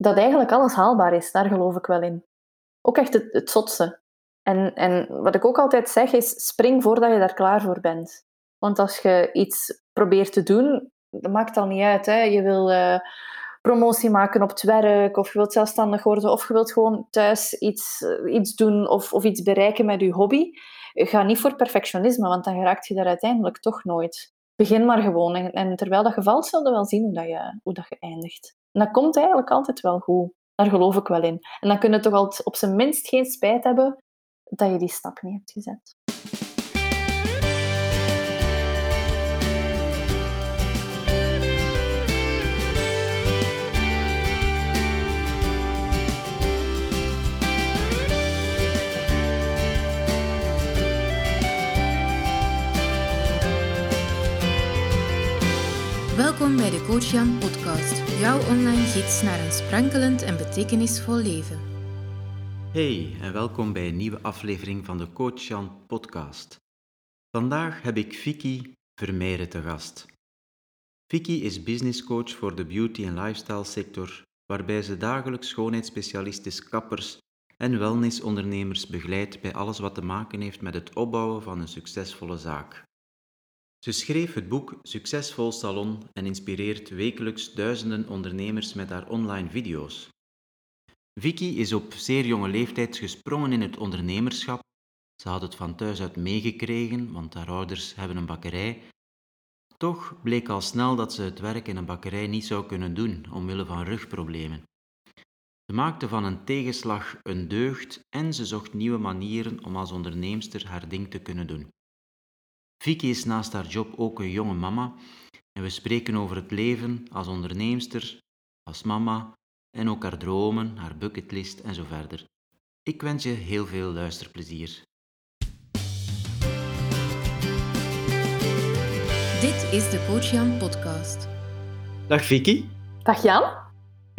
dat eigenlijk alles haalbaar is. Daar geloof ik wel in. Ook echt het, het zotse. En, en wat ik ook altijd zeg is, spring voordat je daar klaar voor bent. Want als je iets probeert te doen, dat maakt al niet uit. Hè. Je wil uh, promotie maken op het werk, of je wilt zelfstandig worden, of je wilt gewoon thuis iets, uh, iets doen of, of iets bereiken met je hobby. Ga niet voor perfectionisme, want dan raakt je daar uiteindelijk toch nooit. Begin maar gewoon. En, terwijl dat geval zul je wel zien hoe, dat je, hoe dat je eindigt. En dat komt eigenlijk altijd wel goed. Daar geloof ik wel in. En dan kun je toch altijd op zijn minst geen spijt hebben dat je die stap niet hebt gezet. Welkom bij de Coach Jan podcast, jouw online gids naar een sprankelend en betekenisvol leven. Hey en welkom bij een nieuwe aflevering van de Coach Jan podcast. Vandaag heb ik Vicky Vermeijren te gast. Vicky is businesscoach voor de beauty- en lifestyle sector, waarbij ze dagelijks schoonheidsspecialisten, kappers en wellnessondernemers begeleidt bij alles wat te maken heeft met het opbouwen van een succesvolle zaak. Ze schreef het boek Succesvol Salon en inspireert wekelijks duizenden ondernemers met haar online video's. Vicky is op zeer jonge leeftijd gesprongen in het ondernemerschap. Ze had het van thuis uit meegekregen, want haar ouders hebben een bakkerij. Toch bleek al snel dat ze het werk in een bakkerij niet zou kunnen doen, omwille van rugproblemen. Ze maakte van een tegenslag een deugd en ze zocht nieuwe manieren om als onderneemster haar ding te kunnen doen. Vicky is naast haar job ook een jonge mama en we spreken over het leven als onderneemster, als mama en ook haar dromen, haar bucketlist en zo verder. Ik wens je heel veel luisterplezier. Dit is de Coach Jan podcast. Dag Vicky. Dag Jan.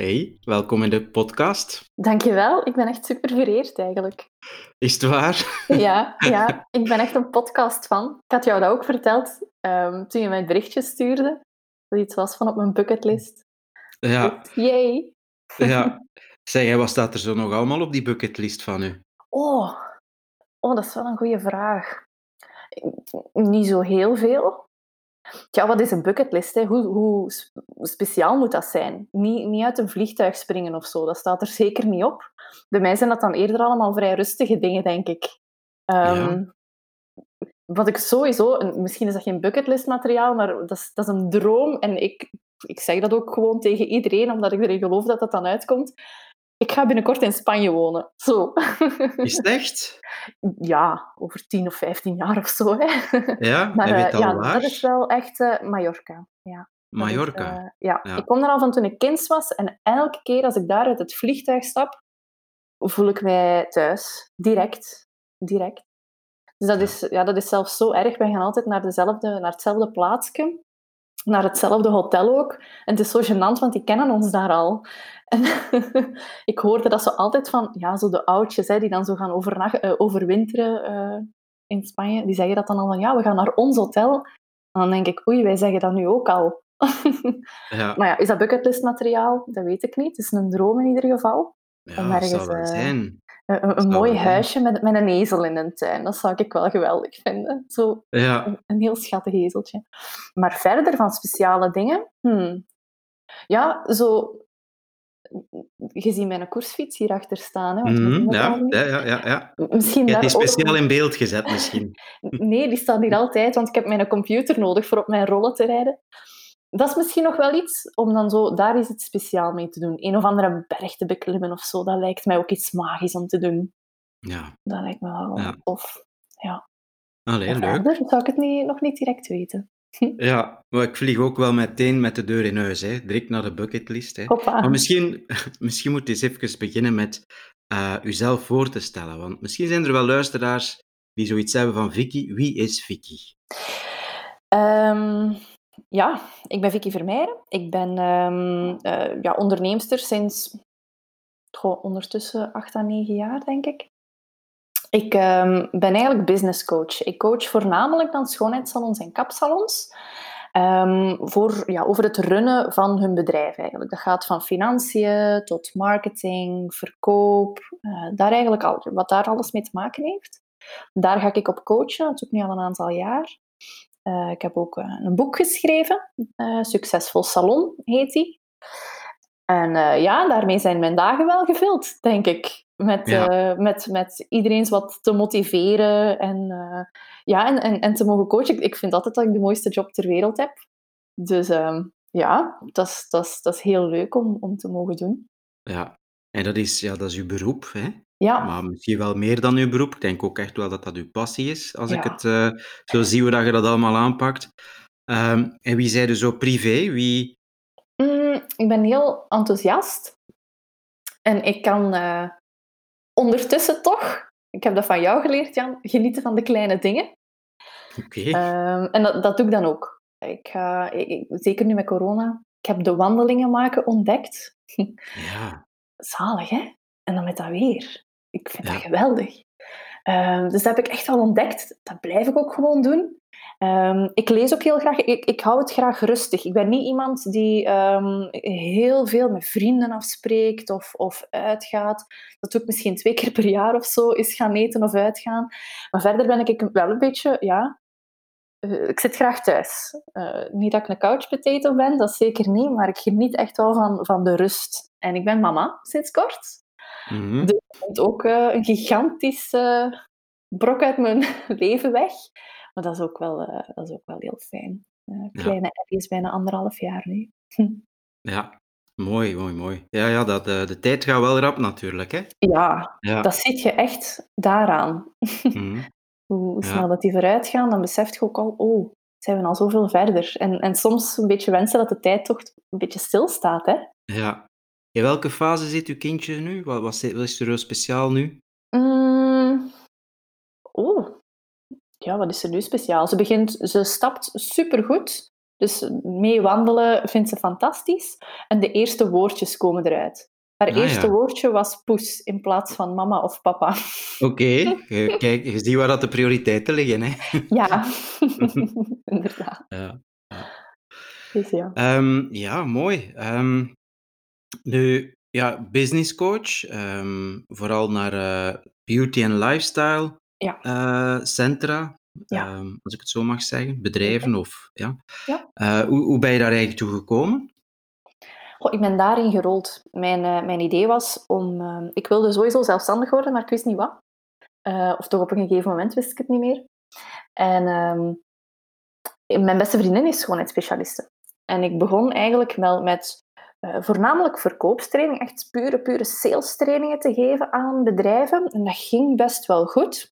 Hey, welkom in de podcast. Dankjewel, ik ben echt super vereerd eigenlijk. Is het waar? Ja, ja, ik ben echt een podcast van. Ik had jou dat ook verteld um, toen je mij het berichtje stuurde. Dat iets was van op mijn bucketlist. Ja. Yay. Ja. Zeg, wat staat er zo nog allemaal op die bucketlist van u? Oh, oh dat is wel een goede vraag. Niet zo heel veel. Ja, wat is een bucketlist? Hè? Hoe, hoe speciaal moet dat zijn? Niet, niet uit een vliegtuig springen of zo, dat staat er zeker niet op. Bij mij zijn dat dan eerder allemaal vrij rustige dingen, denk ik. Um, Wat ik sowieso, en misschien is dat geen bucketlist-materiaal, maar dat is, dat is een droom. En ik, ik zeg dat ook gewoon tegen iedereen, omdat ik erin geloof dat dat dan uitkomt. Ik ga binnenkort in Spanje wonen. Zo. Is het echt? Ja, over 10 of 15 jaar of zo. Hè. Ja, maar uh, al ja, waar? dat is wel echt uh, Mallorca. Ja. Mallorca? Is, uh, ja. ja. ik kom er al van toen ik kind was. En elke keer als ik daar uit het vliegtuig stap, voel ik mij thuis. Direct. Direct. Dus dat is, ja, dat is zelfs zo erg. Wij gaan altijd naar, dezelfde, naar hetzelfde plaatsje. Naar hetzelfde hotel ook. En het is zo gênant, want die kennen ons daar al. En ik hoorde dat ze altijd van, ja, zo de oudjes, hè, die dan zo gaan overnachten, uh, overwinteren uh, in Spanje, die zeggen dat dan al van, ja, we gaan naar ons hotel. En dan denk ik, oei, wij zeggen dat nu ook al. ja. Maar ja, is dat bucketlist-materiaal? Dat weet ik niet. Het is een droom in ieder geval. Ja, dat zou wel uh, zijn. Een, een mooi huisje met, met een ezel in een tuin. Dat zou ik wel geweldig vinden. Zo ja. een, een, heel schattig ezeltje. Maar verder van speciale dingen... Hmm. Ja, zo je ziet mijn koersfiets hierachter staan. Hè, want mm -hmm, ja, ja, ja, ja, ja. Misschien je hebt die ook... speciaal in beeld gezet, misschien. nee, die staat hier altijd, want ik heb mijn computer nodig voor op mijn rollen te rijden. Dat is misschien nog wel iets om dan zo daar is iets speciaal mee te doen. Een of andere berg te beklimmen of zo. Dat lijkt mij ook iets magisch om te doen. Ja. Dat lijkt me wel ja. tof. Ja. Allee, leuk. Verder zou ik het niet, nog niet direct weten. Ja, maar ik vlieg ook wel meteen met de deur in huis, hè. direct naar de bucketlist. Hè. Hoppa. Maar misschien, misschien moet je eens even beginnen met uh, uzelf voor te stellen. Want misschien zijn er wel luisteraars die zoiets hebben van Vicky. Wie is Vicky? Um, ja, ik ben Vicky Vermeijren. Ik ben um, ja, onderneemster sinds ondertussen acht à negen jaar, denk ik. Ik um, ben eigenlijk business coach. Ik coach voornamelijk dan schoonheidssalons en kapsalons. Ehm, voor, ja, over het runnen van hun bedrijf eigenlijk. Dat gaat van financiën tot marketing, verkoop, uh, daar eigenlijk al, wat daar alles mee te maken heeft. Daar ga ik op coachen, dat doe ik nu al een aantal jaar. Uh, ik heb ook uh, een boek geschreven, Succesvol Salon heet die. En ja, daarmee zijn mijn dagen wel gevuld, denk ik. Met, ja. met, met iedereen wat te motiveren en, ja, en, en, en te mogen coachen. Ik, ik vind altijd dat ik de mooiste job ter wereld heb. Dus ehm, ja, dat is, dat, is, dat is heel leuk om, om te mogen doen. Ja, en dat is, ja, dat is uw beroep, hè? Ja. Maar misschien wel meer dan uw beroep. Ik denk ook echt wel dat dat uw passie is, als ik het eh, zo zie hoe dat je dat allemaal aanpakt. Ehm, en wie zij dus zo privé? Wie... Mm, ik ben heel enthousiast. En ik kan eh, ondertussen toch, ik heb dat van jou geleerd, Jan, genieten van de kleine dingen. Oké. Ehm, en dat, dat doe ik dan ook. Ik- ik- zeker nu met corona, ik heb de wandelingen maken ontdekt. Ja. Zalig, hè? En dan met dat weer. Ik vind dat geweldig. Ehm, dus dat heb ik echt al ontdekt. Dat blijf ik ook gewoon doen. Ehm, ik lees ook heel graag. Ik, ik hou het graag rustig. Ik ben niet iemand die ehm, heel veel met vrienden afspreekt of, of uitgaat. Dat doe ik misschien twee keer per jaar of zo, is gaan eten of uitgaan. Maar verder ben ik wel een beetje, ja... eh, ik zit graag thuis. Eh, niet dat ik een couch potato ben, dat zeker niet. Maar ik geniet echt wel van, van de rust. En ik ben mama sinds kort. Mhm. Dus er komt ook eh, een gigantische brok uit mijn leven weg. Maar dat is ook wel, eh, dat is ook wel heel fijn. Eh, Ja. kleine Ellie is bijna anderhalf jaar nu. Ja. Mooi, mooi, mooi. Ja, ja dat, eh, de tijd gaat wel rap natuurlijk, hè? Ja, Ja. dat zit je echt daaraan. Mhm. Hoe Ja. snel dat die vooruit gaan, dan besef je ook al, oh, zijn we al zoveel verder. En, en soms een beetje wensen dat de tijd toch een beetje stilstaat. Hè? Ja. In welke fase zit uw kindje nu? Wat, wat is wat is er zo speciaal nu? Mm. Oh, ja, wat is er nu speciaal? Ze, begint, ze stapt supergoed. Dus mee wandelen vindt ze fantastisch. En de eerste woordjes komen eruit. Haar Ah, eerste ja. woordje was poes in plaats van mama of papa. Oké, je- kijk, je ziet waar dat de prioriteiten liggen, hè? Ja, inderdaad. Ja. Dus ja. Ehm, ja, mooi. Ehm, nu, ja, business coach, ehm, vooral naar eh, beauty en lifestyle Ja. eh, centra, Ja. ehm, als ik het zo mag zeggen, bedrijven of ja. Ja. Eh, hoe, hoe ben je daar eigenlijk toe gekomen? Goh, ik ben daarin gerold. Mijn, eh, mijn idee was om... eh, ik wilde sowieso zelfstandig worden, maar ik wist niet wat. Eh, of toch op een gegeven moment wist ik het niet meer. En ehm, mijn beste vriendin is schoonheidsspecialiste. En ik begon eigenlijk wel met eh, voornamelijk verkoopstraining, echt pure, pure sales trainingen te geven aan bedrijven. En dat ging best wel goed.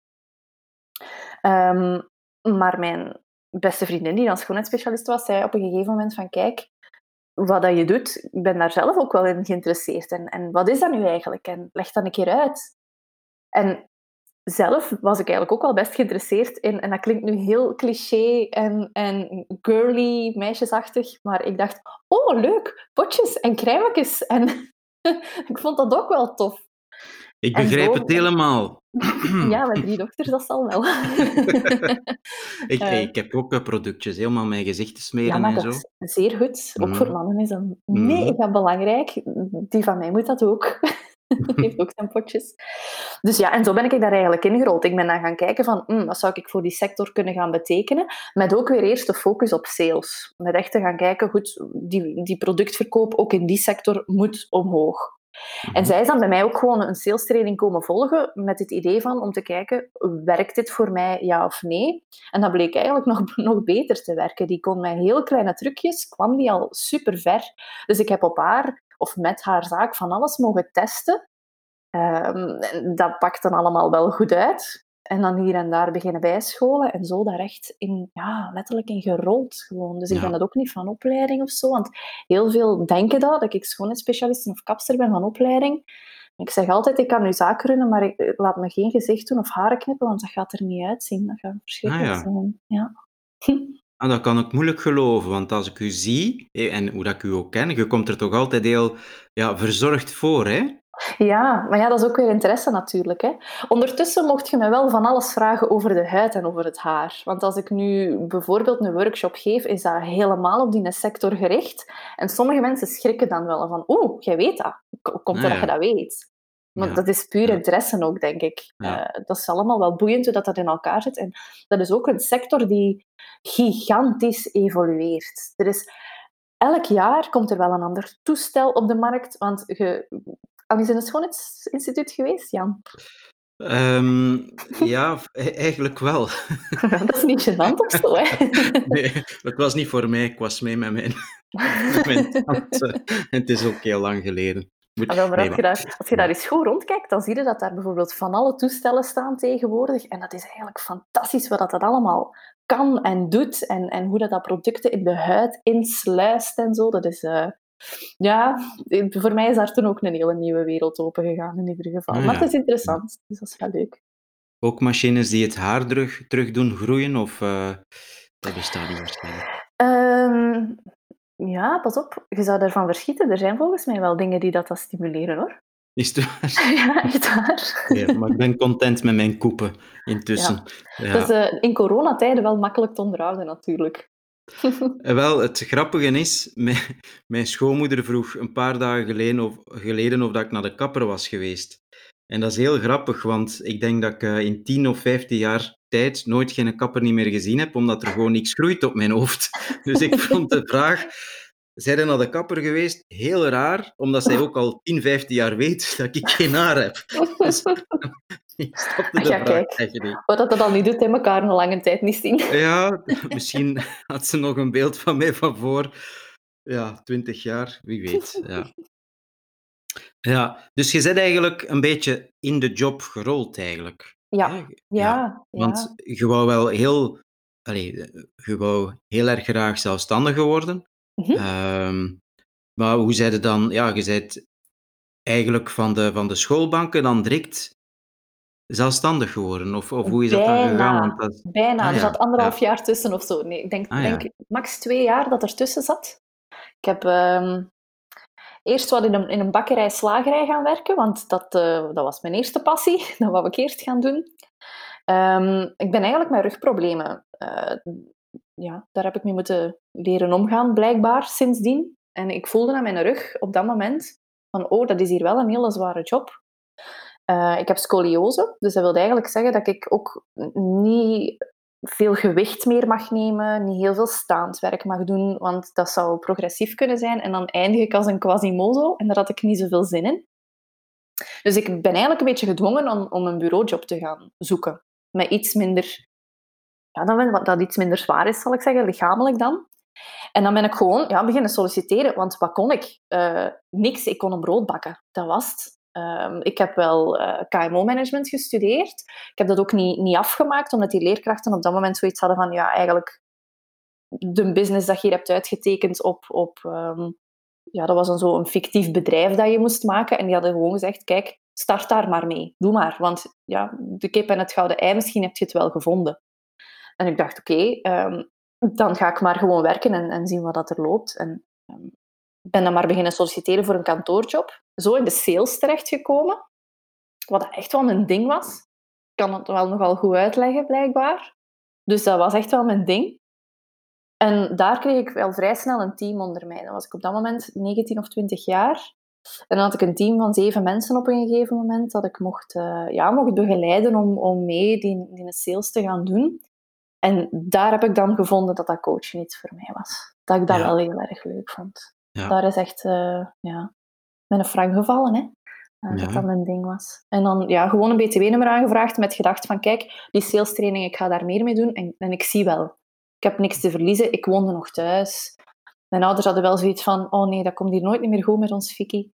Ehm, maar mijn beste vriendin, die dan schoonheidsspecialist was, zei op een gegeven moment van kijk, wat dat je doet, ik ben daar zelf ook wel in geïnteresseerd. En, en wat is dat nu eigenlijk? En leg dat een keer uit. En zelf was ik eigenlijk ook wel best geïnteresseerd in, en dat klinkt nu heel cliché en, en girly, meisjesachtig, maar ik dacht, oh leuk, potjes en crèmetjes. En ik vond dat ook wel tof. Ik begrijp zo- het helemaal. Ja, met drie dochters, dat zal wel. ik, Eh. ik heb ook eh, productjes, helemaal mijn gezicht te Ja, smeren maar en dat zo. is zeer goed. Ook voor Mhm. mannen is dat Mhm. mega belangrijk. Die van mij moet dat ook. Heeft ook zijn potjes. Dus ja, en zo ben ik daar eigenlijk ingerold. Ik ben dan gaan kijken van, hm, wat zou ik voor die sector kunnen gaan betekenen? Met ook weer eerst de focus op sales. Met echt te gaan kijken, goed, die, die productverkoop ook in die sector moet omhoog. En Mhm. zij is dan bij mij ook gewoon een sales training komen volgen met het idee van om te kijken, werkt dit voor mij ja of nee? En dat bleek eigenlijk nog, nog beter te werken. Die kon met heel kleine trucjes, kwam die al super ver. Dus ik heb op haar, of met haar zaak, van alles mogen testen. Ehm, dat pakt dan allemaal wel goed uit. En dan hier en daar beginnen bijscholen en zo daar echt in, ja, letterlijk in gerold gewoon. Dus ik Ja. ben dat ook niet van opleiding of zo, want heel veel denken dat, dat ik schoonheidsspecialist of kapster ben van opleiding. Ik zeg altijd, ik kan nu zaken runnen, maar ik, laat me geen gezicht doen of haren knippen, want dat gaat er niet uitzien. Dat gaat verschrikkelijk Ah, ja. zijn. Ja. Ah, dat kan ik moeilijk geloven, want als ik u zie, en hoe dat ik u ook ken, je komt er toch altijd heel ja, verzorgd voor, hè? Ja, maar ja, dat is ook weer interesse natuurlijk. Hè. Ondertussen mocht je me wel van alles vragen over de huid en over het haar. Want als ik nu bijvoorbeeld een workshop geef, is dat helemaal op die sector gericht. En sommige mensen schrikken dan wel van, oeh, jij weet dat. Komt Ah, dat ja. je dat weet? Ja. dat is puur interesse ook, denk ik. Ja. Eh, dat is allemaal wel boeiend hoe dat, dat in elkaar zit. En dat is ook een sector die gigantisch evolueert. Er is, elk jaar komt er wel een ander toestel op de markt. Want je, al eens in het Schoonheidsinstituut geweest, Jan? Ehm, ja, e- eigenlijk wel. dat is niet gênant of zo, hè? Nee, het was niet voor mij, ik was mee met mijn, met mijn tante. Het is ook heel lang geleden. Ah, maar als, je daar, als je daar eens goed rondkijkt, dan zie je dat daar bijvoorbeeld van alle toestellen staan tegenwoordig. En dat is eigenlijk fantastisch wat dat, allemaal kan en doet. En, en hoe dat, dat producten in de huid insluist en zo. Dat is... eh, ja, voor mij is daar toen ook een hele nieuwe wereld open gegaan in ieder geval. Ah, Maar het is interessant, dus dat is wel leuk. Ook machines die het haar terug, terug doen groeien, of eh, dat bestaat niet waarschijnlijk. Ehm, ja, pas op. Je zou daarvan verschieten. Er zijn volgens mij wel dingen die dat, dat stimuleren, hoor. Is het waar? ja, echt waar. Ja, maar ik ben content met mijn koepen intussen. Ja. Dat is eh, in coronatijden wel makkelijk te onderhouden, natuurlijk. Eh, Wel, het grappige is, mijn, mijn schoonmoeder vroeg een paar dagen geleden of, geleden of dat ik naar de kapper was geweest. En dat is heel grappig, want ik denk dat ik eh, in 10 of 15 jaar tijd nooit geen kapper niet meer gezien heb, omdat er gewoon niks groeit op mijn hoofd. Dus ik vond de vraag, zijn er naar de kapper geweest? Heel raar, omdat zij ook al 10, 15 jaar weet dat ik geen haar heb. Dus, ik snapte de ja, vraag kijk. Wat dat dan niet doet, in elkaar een lange tijd niet zien. Ja, misschien had ze nog een beeld van mij van voor ja, 20 jaar, wie weet. Ja. Ja, dus je bent eigenlijk een beetje in de job gerold, eigenlijk. Ja, ja, ja. Want je wou wel heel, allee, je wou heel erg graag zelfstandige worden. Mhm. Ehm, maar hoe zei je dan? Ja, je bent eigenlijk van de, van de schoolbanken dan direct zelfstandig geworden? Of, of hoe is dat dan Bijna. gegaan? Want dat, Bijna. Ah, er ja, zat anderhalf ja. jaar tussen of zo. Nee, ik denk, Ah, ja. denk max twee jaar dat er tussen zat. Ik heb ehm, eerst wat in een, in een bakkerij-slagerij gaan werken, want dat, eh, dat was mijn eerste passie. Dat wou ik eerst gaan doen. Ehm, ik ben eigenlijk met rugproblemen. eh, ja, daar heb ik mee moeten leren omgaan, blijkbaar, sindsdien. En ik voelde aan mijn rug op dat moment van, oh, dat is hier wel een hele zware job. Eh, ik heb scoliose, dus dat wil eigenlijk zeggen dat ik ook niet veel gewicht meer mag nemen, niet heel veel staand werk mag doen, want dat zou progressief kunnen zijn. En dan eindig ik als een quasimodo en daar had ik niet zoveel zin in. Dus ik ben eigenlijk een beetje gedwongen om, om een bureaujob te gaan zoeken. Met iets minder... Ja, dan dat iets minder zwaar is, zal ik zeggen, lichamelijk dan. En dan ben ik gewoon ja, beginnen solliciteren, want wat kon ik? Eh, niks, ik kon een brood bakken. Dat was het. Ehm, ik heb wel eh, KMO-management gestudeerd. Ik heb dat ook niet, niet afgemaakt, omdat die leerkrachten op dat moment zoiets hadden van, ja, eigenlijk de business dat je hier hebt uitgetekend op... op ehm, ja, dat was dan zo een fictief bedrijf dat je moest maken. En die hadden gewoon gezegd, kijk, start daar maar mee. Doe maar. Want ja, de kip en het gouden ei, misschien heb je het wel gevonden. En ik dacht, oké, ehm, dan ga ik maar gewoon werken en, en zien wat dat er loopt. En ben dan maar beginnen solliciteren voor een kantoorjob. Zo in de sales terechtgekomen. Wat echt wel mijn ding was. Ik kan het wel nogal goed uitleggen, blijkbaar. Dus dat was echt wel mijn ding. En daar kreeg ik wel vrij snel een team onder mij. Dan was ik op dat moment 19 of 20 jaar. En dan had ik een team van zeven mensen op een gegeven moment dat ik mocht, eh, ja, mocht begeleiden om, om mee die, die sales te gaan doen. En daar heb ik dan gevonden dat dat coachen iets voor mij was. Dat ik dat Ja. wel heel erg leuk vond. Ja. Daar is echt uh, ja, met een frank gevallen, hè. Uh, Ja. Dat dat mijn ding was. En dan ja, gewoon een btw-nummer aangevraagd met gedacht van kijk, die sales training, ik ga daar meer mee doen. En, en ik zie wel. Ik heb niks te verliezen. Ik woonde nog thuis. Mijn ouders hadden wel zoiets van oh nee, dat komt hier nooit meer goed met ons Vicky.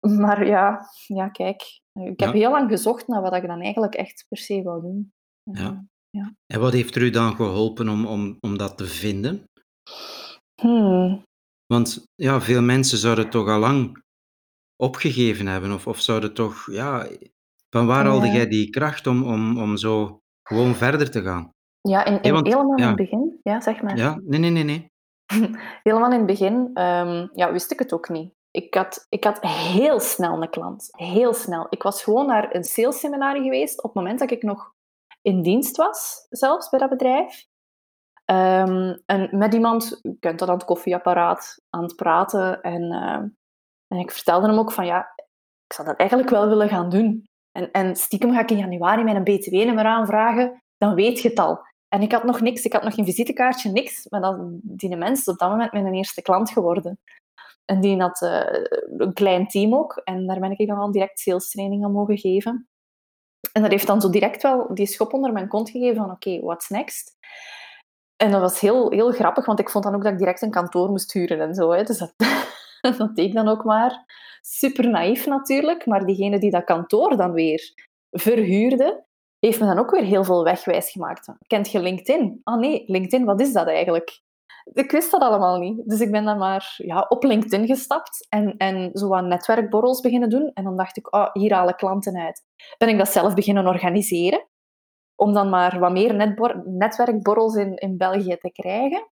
Maar ja, ja kijk. Ik heb Ja. heel lang gezocht naar wat ik dan eigenlijk echt per se wou doen. Ja. En wat heeft er u dan geholpen om, om, om dat te vinden? Hmm. Want ja, veel mensen zouden toch al lang opgegeven hebben, of, of zouden toch, ja, van waar haalde jij die kracht om, om, om zo gewoon verder te gaan? Ja, in, in, want- helemaal in het begin. Ja, zeg maar. Ja, nee, nee, nee, nee. Helemaal in het begin ehm, ja, wist ik het ook niet. ik had, ik had heel snel een klant. Heel snel. Ik was gewoon naar een salesseminar geweest op het moment dat ik nog in dienst was, zelfs bij dat bedrijf. Ehm, en met iemand, je kent dat aan het koffieapparaat, aan het praten. En, uh, en ik vertelde hem ook van, ja, ik zou dat eigenlijk wel willen gaan doen. En, en stiekem ga ik in januari mijn btw-nummer aanvragen, dan weet je het al. En ik had nog niks, ik had nog geen visitekaartje, niks. Maar dan, die mens op dat moment mijn eerste klant geworden. En die had uh, een klein team ook. En daar ben ik dan al direct sales training aan mogen geven. En dat heeft dan zo direct wel die schop onder mijn kont gegeven van oké, what's next? En dat was heel, heel grappig, want ik vond dan ook dat ik direct een kantoor moest huren en zo. Hè. Dus dat, dat deed ik dan ook maar. Super naïef natuurlijk, maar diegene die dat kantoor dan weer verhuurde, heeft me dan ook weer heel veel wegwijs gemaakt. Kent je LinkedIn? Ah nee, LinkedIn, wat is dat eigenlijk? Ik wist dat allemaal niet. Dus ik ben dan maar ja, op LinkedIn gestapt en, en zo wat netwerkborrels beginnen doen. En dan dacht ik, oh, hier halen klanten uit. Ben ik dat zelf beginnen organiseren, om dan maar wat meer netwerkborrels in, in België te krijgen.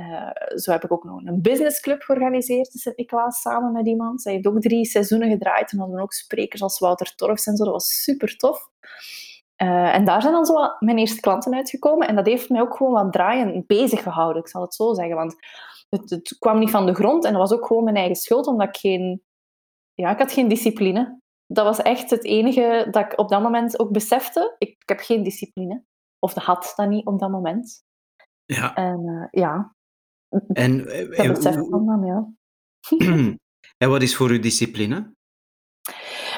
Uh, zo heb ik ook nog een businessclub georganiseerd in Sint-Niklaas samen met iemand. Zij heeft ook drie seizoenen gedraaid en hadden ook sprekers als Wouter Torfs en zo. Dat was super tof. Uh, en daar zijn dan zo mijn eerste klanten uitgekomen. En dat heeft mij ook gewoon wat draaien bezig gehouden, ik zal het zo zeggen. Want het, het, kwam niet van de grond en dat was ook gewoon mijn eigen schuld, omdat ik geen... Ja, ik had geen discipline. Dat was echt het enige dat ik op dat moment ook besefte. Ik, ik heb geen discipline. Of had dat niet op dat moment. Ja. En uh, ja. En, dat besef ik dan, ja. en wat is voor u discipline?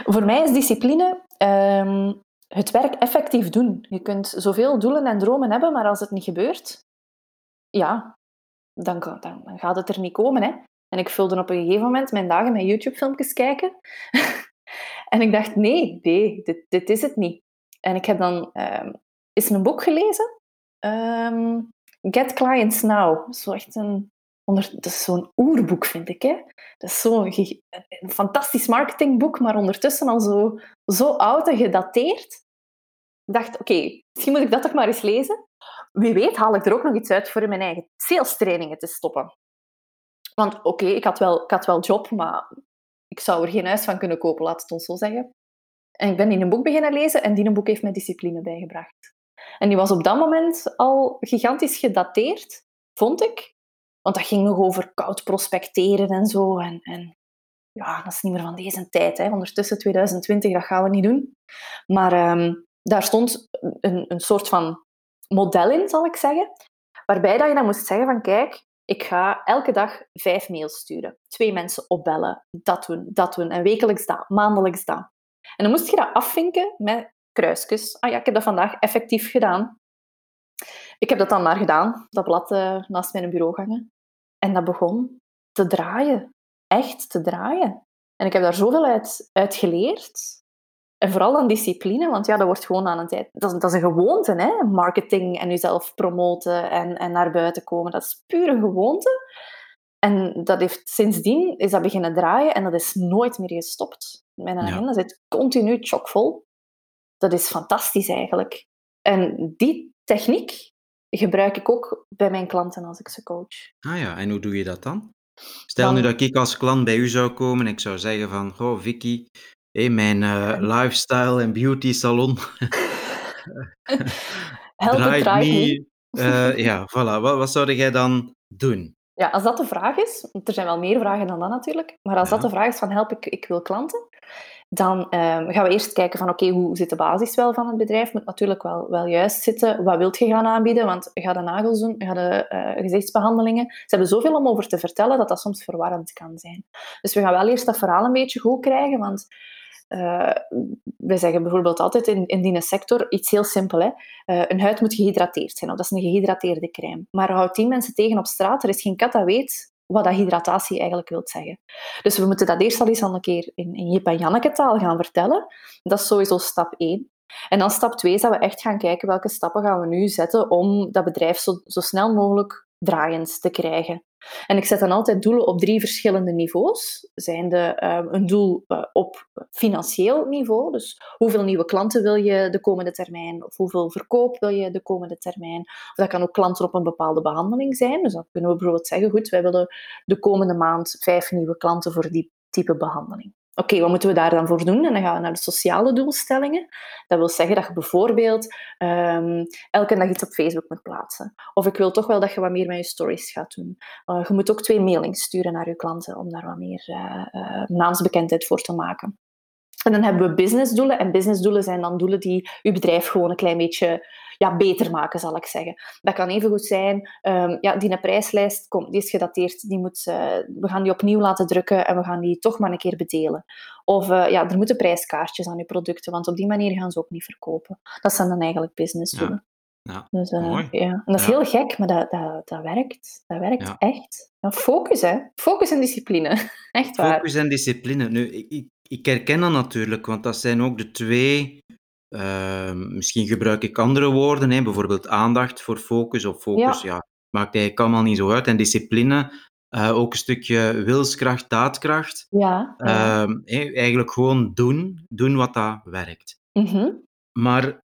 Voor mij is discipline um, het werk effectief doen. Je kunt zoveel doelen en dromen hebben, maar als het niet gebeurt, ja, dan, dan, dan gaat het er niet komen. Hè? En ik vulde op een gegeven moment mijn dagen met YouTube-filmpjes kijken. en ik dacht, nee, nee, dit, dit is het niet. En ik heb dan um, eens een boek gelezen. Um, Get Clients Now. Zo echt een, dat is zo'n oerboek, vind ik. Hè? Dat is zo'n een fantastisch marketingboek, maar ondertussen al zo, zo oud en gedateerd. Ik dacht, oké, misschien moet ik dat toch maar eens lezen. Wie weet haal ik er ook nog iets uit voor in mijn eigen sales trainingen te stoppen. Want oké, ik, had wel, ik had wel job, maar ik zou er geen huis van kunnen kopen, laat het ons zo zeggen. En ik ben in een boek beginnen lezen en die een boek heeft mij discipline bijgebracht. En die was op dat moment al gigantisch gedateerd, vond ik. Want dat ging nog over koud prospecteren en zo. En, en ja, dat is niet meer van deze tijd. Hè. Ondertussen 2020, dat gaan we niet doen. Maar um, daar stond een, een soort van model in, zal ik zeggen. Waarbij dat je dan moest zeggen van kijk, ik ga elke dag vijf mails sturen. Twee mensen opbellen. Dat doen, dat doen. En wekelijks dat, maandelijks dat. En dan moest je dat afvinken met kruisjes. Ah ja, ik heb dat vandaag effectief gedaan. Ik heb dat dan maar gedaan, dat blad uh, naast mijn bureau hangen. En dat begon te draaien. Echt te draaien. En ik heb daar zoveel uit, uit geleerd. En vooral dan discipline, want ja, dat wordt gewoon aan een tijd... Dat is, dat is een gewoonte, hè? Marketing en jezelf promoten en, en naar buiten komen. Dat is pure gewoonte. En dat heeft, sindsdien is dat beginnen draaien en dat is nooit meer gestopt. Mijn agenda zit continu chockvol. Dat is fantastisch eigenlijk. En die techniek gebruik ik ook bij mijn klanten als ik ze coach. Ah ja, en hoe doe je dat dan? Stel nu dat ik als klant bij u zou komen en ik zou zeggen van, oh Vicky, hey, mijn uh, lifestyle en beauty salon draait, draait niet. Uh, ja, voilà. Wat, wat zou jij dan doen? Ja, als dat de vraag is, er zijn wel meer vragen dan dat natuurlijk, maar als ja. dat de vraag is van help, ik, ik wil klanten, dan um, gaan we eerst kijken van oké, okay, hoe zit de basis wel van het bedrijf? Moet natuurlijk wel, wel juist zitten. Wat wilt je gaan aanbieden? Want ga de nagels doen, ga de uh, gezichtsbehandelingen. Ze hebben zoveel om over te vertellen dat dat soms verwarrend kan zijn. Dus we gaan wel eerst dat verhaal een beetje goed krijgen, want uh, we zeggen bijvoorbeeld altijd in, in die sector iets heel simpel. Uh, een huid moet gehydrateerd zijn, of dat is een gehydrateerde crème. Maar houd tien mensen tegen op straat, er is geen kat dat weet wat dat hydratatie eigenlijk wil zeggen. Dus we moeten dat eerst al eens een keer in, in Jip en Janneke taal gaan vertellen. Dat is sowieso stap 1. En dan stap 2 is dat we echt gaan kijken welke stappen gaan we nu zetten om dat bedrijf zo, zo snel mogelijk draaiend te krijgen. En ik zet dan altijd doelen op drie verschillende niveaus. Zijnde uh, een doel uh, op financieel niveau, dus hoeveel nieuwe klanten wil je de komende termijn, of hoeveel verkoop wil je de komende termijn. Of dat kan ook klanten op een bepaalde behandeling zijn. Dus dan kunnen we bijvoorbeeld zeggen, goed, wij willen de komende maand vijf nieuwe klanten voor die type behandeling. Oké, wat moeten we daar dan voor doen? En dan gaan we naar de sociale doelstellingen. Dat wil zeggen dat je bijvoorbeeld um, elke dag iets op Facebook moet plaatsen. Of ik wil toch wel dat je wat meer met je stories gaat doen. Uh, je moet ook twee mailings sturen naar je klanten om daar wat meer uh, uh, naamsbekendheid voor te maken. En dan hebben we businessdoelen. En businessdoelen zijn dan doelen die je bedrijf gewoon een klein beetje ja, beter maken, zal ik zeggen. Dat kan even goed zijn, um, ja, die prijslijst kom, die is gedateerd, die moet, uh, we gaan die opnieuw laten drukken en we gaan die toch maar een keer bedelen. Of uh, ja, er moeten prijskaartjes aan je producten, want op die manier gaan ze ook niet verkopen. Dat zijn dan eigenlijk businessdoelen. Ja. Ja, dus, uh, mooi. Ja. En dat is Ja. heel gek, maar dat, dat, dat werkt. Dat werkt Ja. echt. Focus, hè. Focus en discipline. Echt waar. Focus en discipline. Nu, ik, ik, herken dat natuurlijk, want dat zijn ook de twee. eh, misschien gebruik ik andere woorden, hè, bijvoorbeeld aandacht voor focus of focus. Ja. maakt eigenlijk allemaal niet zo uit. En discipline, eh, ook een stukje wilskracht, daadkracht. Ja. ja. Ehm, eigenlijk gewoon doen, doen wat dat werkt. Mhm. Maar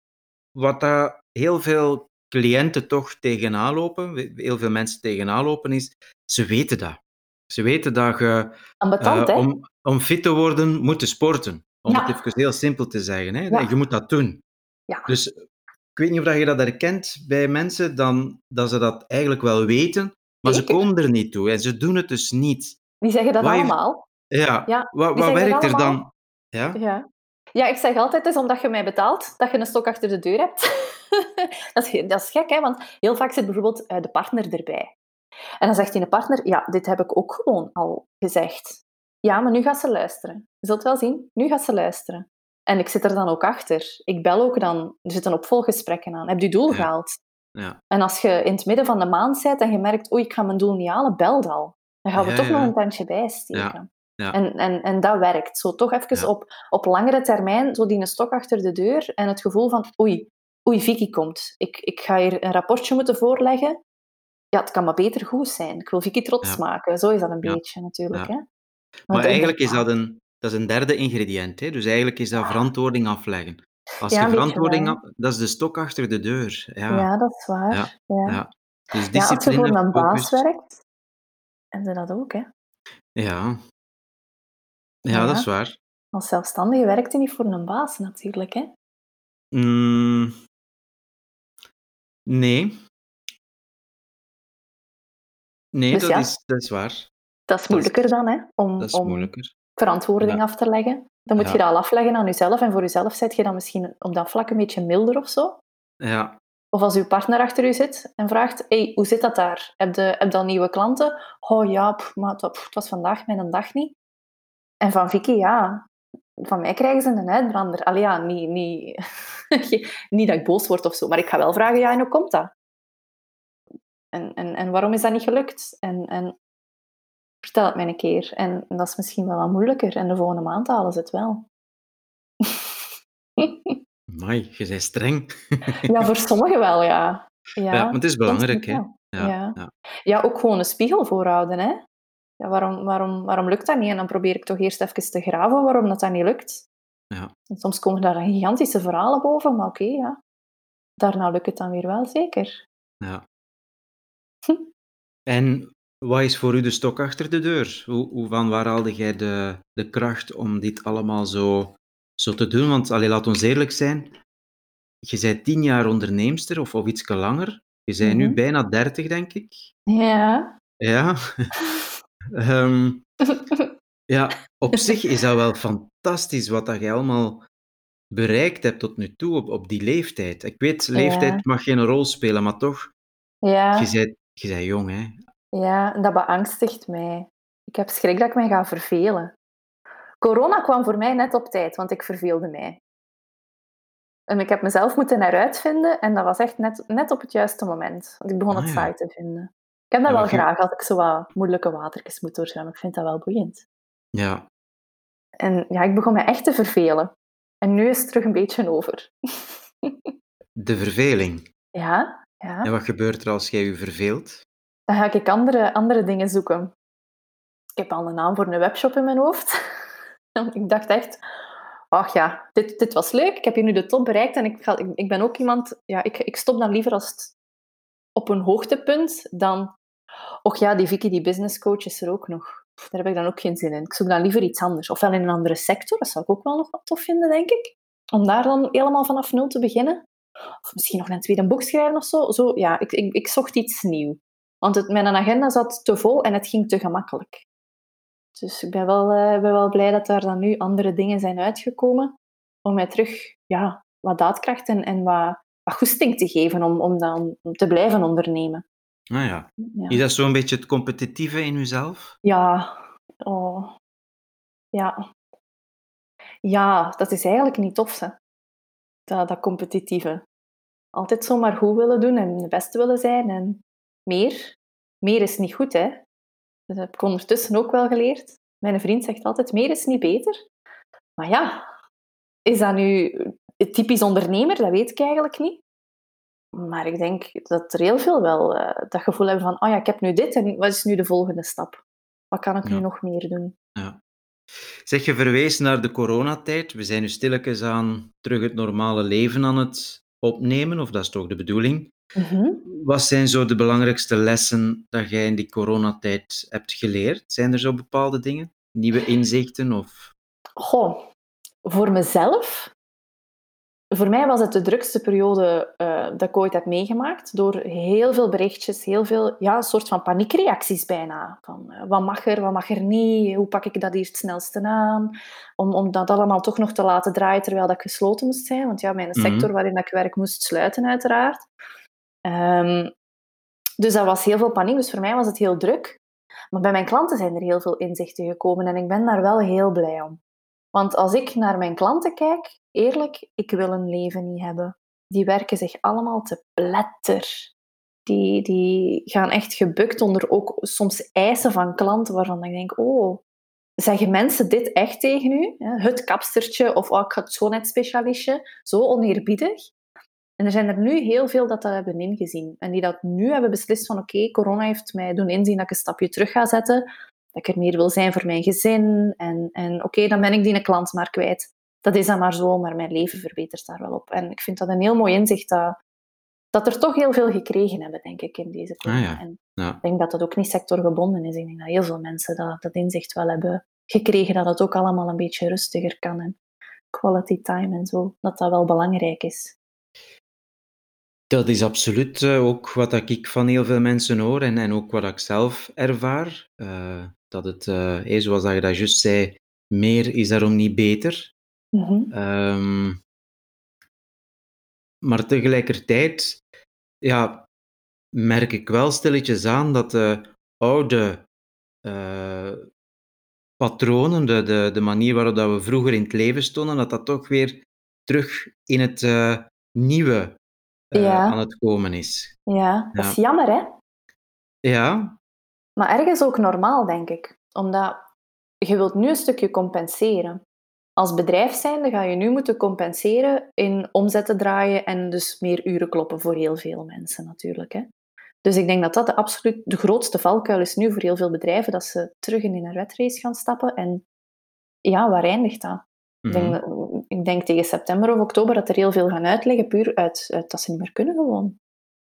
wat dat heel veel cliënten toch tegenaan lopen, heel veel mensen tegenaan lopen, is ze weten dat. Ze weten dat je Ambetant, hè? om, om fit te worden moet je sporten. Om Ja. het even heel simpel te zeggen. Hè? Ja. Je moet dat doen. Ja. Dus ik weet niet of dat je dat herkent bij mensen, dan, dat ze dat eigenlijk wel weten, maar ze komen er niet toe en ze doen het dus niet. Die zeggen dat Wat je- allemaal. Ja, Ja, wat, wat werkt er dan? Ja? Ja. ja, ik zeg altijd, het is omdat je mij betaalt, dat je een stok achter de deur hebt. dat, is, dat is gek, hè? want heel vaak zit bijvoorbeeld eh, de partner erbij. En dan zegt die partner, ja, dit heb ik ook gewoon al gezegd. Ja, maar nu gaat ze luisteren. Je zult wel zien, nu gaat ze luisteren. En ik zit er dan ook achter. Ik bel ook dan, er zitten opvolggesprekken aan. Heb je doel Ja. gehaald? Ja. En als je in het midden van de maand bent en je merkt, oei, ik ga mijn doel niet halen, bel dan. Dan gaan we Ja, toch nog een tandje bijsteken. Ja. En, en, en dat werkt. Zo toch even op, op langere termijn, zo die een stok achter de deur en het gevoel van, oei, oei, Vicky komt. Ik, ik ga hier een rapportje moeten voorleggen. Ja, het kan maar beter goed zijn. Ik wil Vicky trots maken. Zo is dat een beetje natuurlijk. Ja. Hè? Maar eigenlijk is dat een, dat is een derde ingrediënt. Hè? Dus eigenlijk is dat verantwoording afleggen. Als Ja, je verantwoording af, dat is de stok achter de deur. Ja, Ja, dat is waar. Ja. Dus Ja, als je discipline, voor een baas werkt, en ze dat ook, hè. Ja. ja, dat is waar. Als zelfstandige werkt je niet voor een baas, natuurlijk, hè. Mm, nee. Nee, Dus dat, is, dat is waar. Dat is moeilijker dan, hè, om, Dat is om moeilijker. verantwoording Ja. af te leggen. Dan moet Ja. je dat al afleggen aan jezelf. En voor jezelf zet je dan misschien op dat vlak een beetje milder of zo. Ja, Of als uw partner achter u zit en vraagt, hey, hoe zit dat daar? Heb je, heb al nieuwe klanten? Oh ja, pff, maar het, wa- pff, het was vandaag mijn dag niet. En van Vicky, ja, van mij krijgen ze een uitbrander. Allee, ja, niet, niet, niet dat ik boos word of zo, maar ik ga wel vragen, ja, en hoe komt dat? En, en, en waarom is dat niet gelukt? En, en vertel het mij een keer. En, en dat is misschien wel wat moeilijker. En de volgende maand halen ze het wel. Amai, je bent streng. ja, voor sommigen wel, ja. Ja, Ja, maar het is belangrijk, hè. Ja. ja. Ja, ook gewoon een spiegel voorhouden. Hè? Ja, waarom, waarom, waarom lukt dat niet? En dan probeer ik toch eerst even te graven waarom dat, dat niet lukt. Ja. En soms komen daar gigantische verhalen boven, maar oké, ja. Daarna lukt het dan weer wel, zeker. ja. Hm. En wat is voor u de stok achter de deur? Hoe, hoe van waar haalde jij de, de kracht om dit allemaal zo, zo te doen? Want allee, laat ons eerlijk zijn, je bent tien jaar onderneemster of, of iets langer. Je bent nu Mhm. bijna dertig, denk ik. Ja. Ja. Ehm, ja, op zich is dat wel fantastisch wat dat je allemaal bereikt hebt tot nu toe op, op die leeftijd. Ik weet, leeftijd Ja. mag geen rol spelen, maar toch, Ja, je bent, je bent jong, hè. Ja, en dat beangstigt mij. Ik heb schrik dat ik mij ga vervelen. Corona kwam voor mij net op tijd, want ik verveelde mij. En ik heb mezelf moeten heruitvinden en dat was echt net, net op het juiste moment. Want ik begon Ah, het ja. saai te vinden. Ik heb dat Ja, wel graag als ik zo wat moeilijke watertjes moet doorstaan. Ik vind dat wel boeiend. Ja, En ja, ik begon me echt te vervelen. En nu is het terug een beetje over. de verveling. Ja, ja. En wat gebeurt er als jij je verveelt? Dan ga ik andere, andere dingen zoeken. Ik heb al een naam voor een webshop in mijn hoofd. ik dacht echt, ach ja, dit, dit was leuk. Ik heb hier nu de top bereikt en ik, ga, ik, ben ook iemand, ja, ik, ik stop dan liever als het op een hoogtepunt dan, och ja, die Vicky, die business coach is er ook nog. daar heb ik dan ook geen zin in. Ik zoek dan liever iets anders. Ofwel in een andere sector, dat zou ik ook wel nog wat tof vinden, denk ik. Om daar dan helemaal vanaf nul te beginnen. Of misschien nog een tweede boek schrijven of zo. zo ja, ik, ik, ik zocht iets nieuws. Want het, mijn agenda zat te vol en het ging te gemakkelijk. Dus ik ben wel, uh, ben wel blij dat daar dan nu andere dingen zijn uitgekomen. Om mij terug ja, wat daadkracht en, en wat, wat goesting te geven om, om, dan, te blijven ondernemen. Nou ja. ja. Is dat zo'n beetje het competitieve in jezelf? Ja. Oh. Ja. Ja, dat is eigenlijk niet tof, hè. Dat, dat competitieve. Altijd zomaar goed willen doen en de beste willen zijn. En meer. Meer is niet goed, hè. Dat heb ik ondertussen ook wel geleerd. Mijn vriend zegt altijd, meer is niet beter. Maar ja, is dat nu typisch ondernemer? Dat weet ik eigenlijk niet. Maar ik denk dat er heel veel wel uh, dat gevoel hebben van, oh ja, ik heb nu dit en wat is nu de volgende stap? Wat kan ik nu nog meer doen? Ja. Zeg, je verwees naar de coronatijd. We zijn nu stilletjes aan terug het normale leven aan het opnemen, of dat is toch de bedoeling? Mhm. Wat zijn zo de belangrijkste lessen dat jij in die coronatijd hebt geleerd? Zijn er zo bepaalde dingen? Nieuwe inzichten? Of... Goh, voor mezelf voor mij was het de drukste periode uh, dat ik ooit heb meegemaakt. Door heel veel berichtjes, heel veel, ja, een soort van paniekreacties bijna. Van, uh, wat mag er, wat mag er niet? Hoe pak ik dat hier het snelste aan? Om, om dat allemaal toch nog te laten draaien terwijl dat gesloten moest zijn. Want ja, mijn mhm. sector waarin ik werk moest sluiten uiteraard. Um, dus dat was heel veel paniek. Dus voor mij was het heel druk. Maar bij mijn klanten zijn er heel veel inzichten gekomen. En ik ben daar wel heel blij om. Want als ik naar mijn klanten kijk, eerlijk, ik wil een leven niet hebben. Die werken zich allemaal te pletter. Die, die gaan echt gebukt onder ook soms eisen van klanten waarvan ik denk, oh, zeggen mensen dit echt tegen u? Het kapstertje of ook het schoonheidsspecialistje, zo oneerbiedig. En er zijn er nu heel veel dat dat hebben ingezien. En die dat nu hebben beslist van oké, corona heeft mij doen inzien dat ik een stapje terug ga zetten. Dat ik er meer wil zijn voor mijn gezin. En, en oké, dan ben ik die een klant maar kwijt dat is dan maar zo, maar mijn leven verbetert daar wel op. En ik vind dat een heel mooi inzicht dat, dat er toch heel veel gekregen hebben, denk ik, in deze corona. Ah, en ja. ik denk dat dat ook niet sectorgebonden is. Ik denk dat heel veel mensen dat, dat inzicht wel hebben gekregen, dat het ook allemaal een beetje rustiger kan. En quality time en zo, dat dat wel belangrijk is. Dat is absoluut uh, ook wat ik van heel veel mensen hoor en, en ook wat ik zelf ervaar. Uh, dat het, uh, zoals je dat juist zei, meer is daarom niet beter. Mhm. Ehm, maar tegelijkertijd ja, merk ik wel stilletjes aan dat de oude uh, patronen, de, de, de manier waarop dat we vroeger in het leven stonden, dat dat toch weer terug in het uh, nieuwe uh, aan het komen is. Ja, dat is jammer, hè? Ja. Maar ergens ook normaal, denk ik. Omdat je wilt nu een stukje compenseren als bedrijf zijnde ga je nu moeten compenseren in omzet te draaien en dus meer uren kloppen voor heel veel mensen natuurlijk. Hè. Dus ik denk dat dat de absoluut de grootste valkuil is nu voor heel veel bedrijven, dat ze terug in een redrace gaan stappen. En ja, waar eindigt dat? ik, denk, mhm. Ik, denk, tegen september of oktober dat er heel veel gaan uitleggen, puur uit, uit dat ze niet meer kunnen gewoon.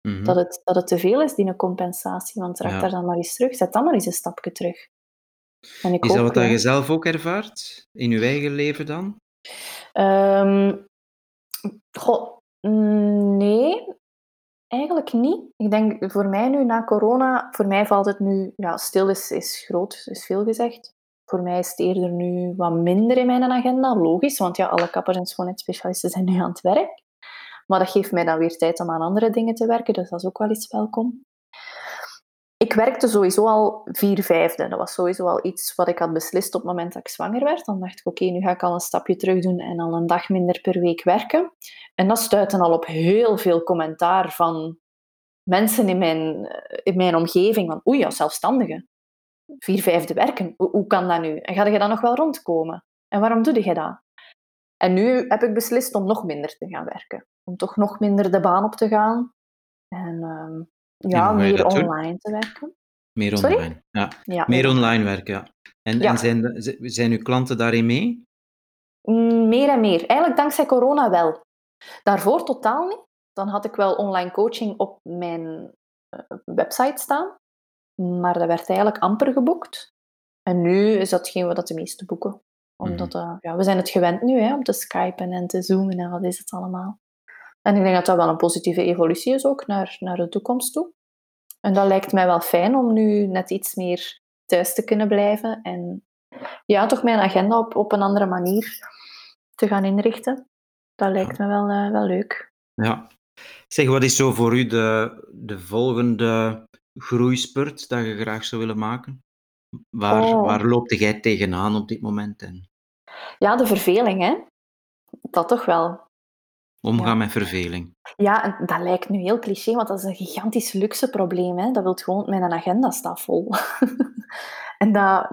Mhm. dat, het, dat het te veel is, die een compensatie. Want raak daar dan maar eens terug, zet dan maar eens een stapje terug. is dat wat je zelf ook ervaart in je eigen leven dan? Um, goh, nee, eigenlijk niet. Ik denk voor mij nu na corona, voor mij valt het nu, ja, stil is, is groot, is veel gezegd. Voor mij is het eerder nu wat minder in mijn agenda, logisch, want ja, alle kappers en schoonheidsspecialisten zijn nu aan het werk. Maar dat geeft mij dan weer tijd om aan andere dingen te werken, dus dat is ook wel iets welkom. Ik werkte sowieso al vier vijfde. Dat was sowieso al iets wat ik had beslist op het moment dat ik zwanger werd. Dan dacht ik, oké, nu ga ik al een stapje terug doen en al een dag minder per week werken. En dat stuitte al op heel veel commentaar van mensen in mijn, in mijn omgeving. Van, oei, ja, zelfstandige. Vier vijfde werken, hoe, kan dat nu? En ga je dan nog wel rondkomen? En waarom doe je dat? En nu heb ik beslist om nog minder te gaan werken. Om toch nog minder de baan op te gaan. En ehm, ja, meer online te werken. Meer online, ja. ja. Meer online werken, ja. En, en zijn, zijn uw klanten daarin mee? Mm, meer en meer. Eigenlijk dankzij corona wel. Daarvoor totaal niet. Dan had ik wel online coaching op mijn eh, website staan. Maar dat werd eigenlijk amper geboekt. En nu is dat geen wat de meeste boeken. Omdat, Mhm. eh, ja, we zijn het gewend nu, hè, om te skypen en te zoomen en wat is het allemaal. En ik denk dat dat wel een positieve evolutie is ook naar, naar de toekomst toe. En dat lijkt mij wel fijn om nu net iets meer thuis te kunnen blijven. En ja, toch mijn agenda op, op een andere manier te gaan inrichten. Dat lijkt me wel, eh, wel leuk. Ja. Zeg, wat is zo voor u de, de volgende groeispurt dat je graag zou willen maken? Waar, Oh. waar loopt jij tegenaan op dit moment? En Ja, de verveling, hè. Dat toch wel. omgaan Ja. met verveling. Ja, en dat lijkt nu heel cliché, want dat is een gigantisch luxe probleem. Hè. Dat wil gewoon, mijn agenda staat vol. en dat,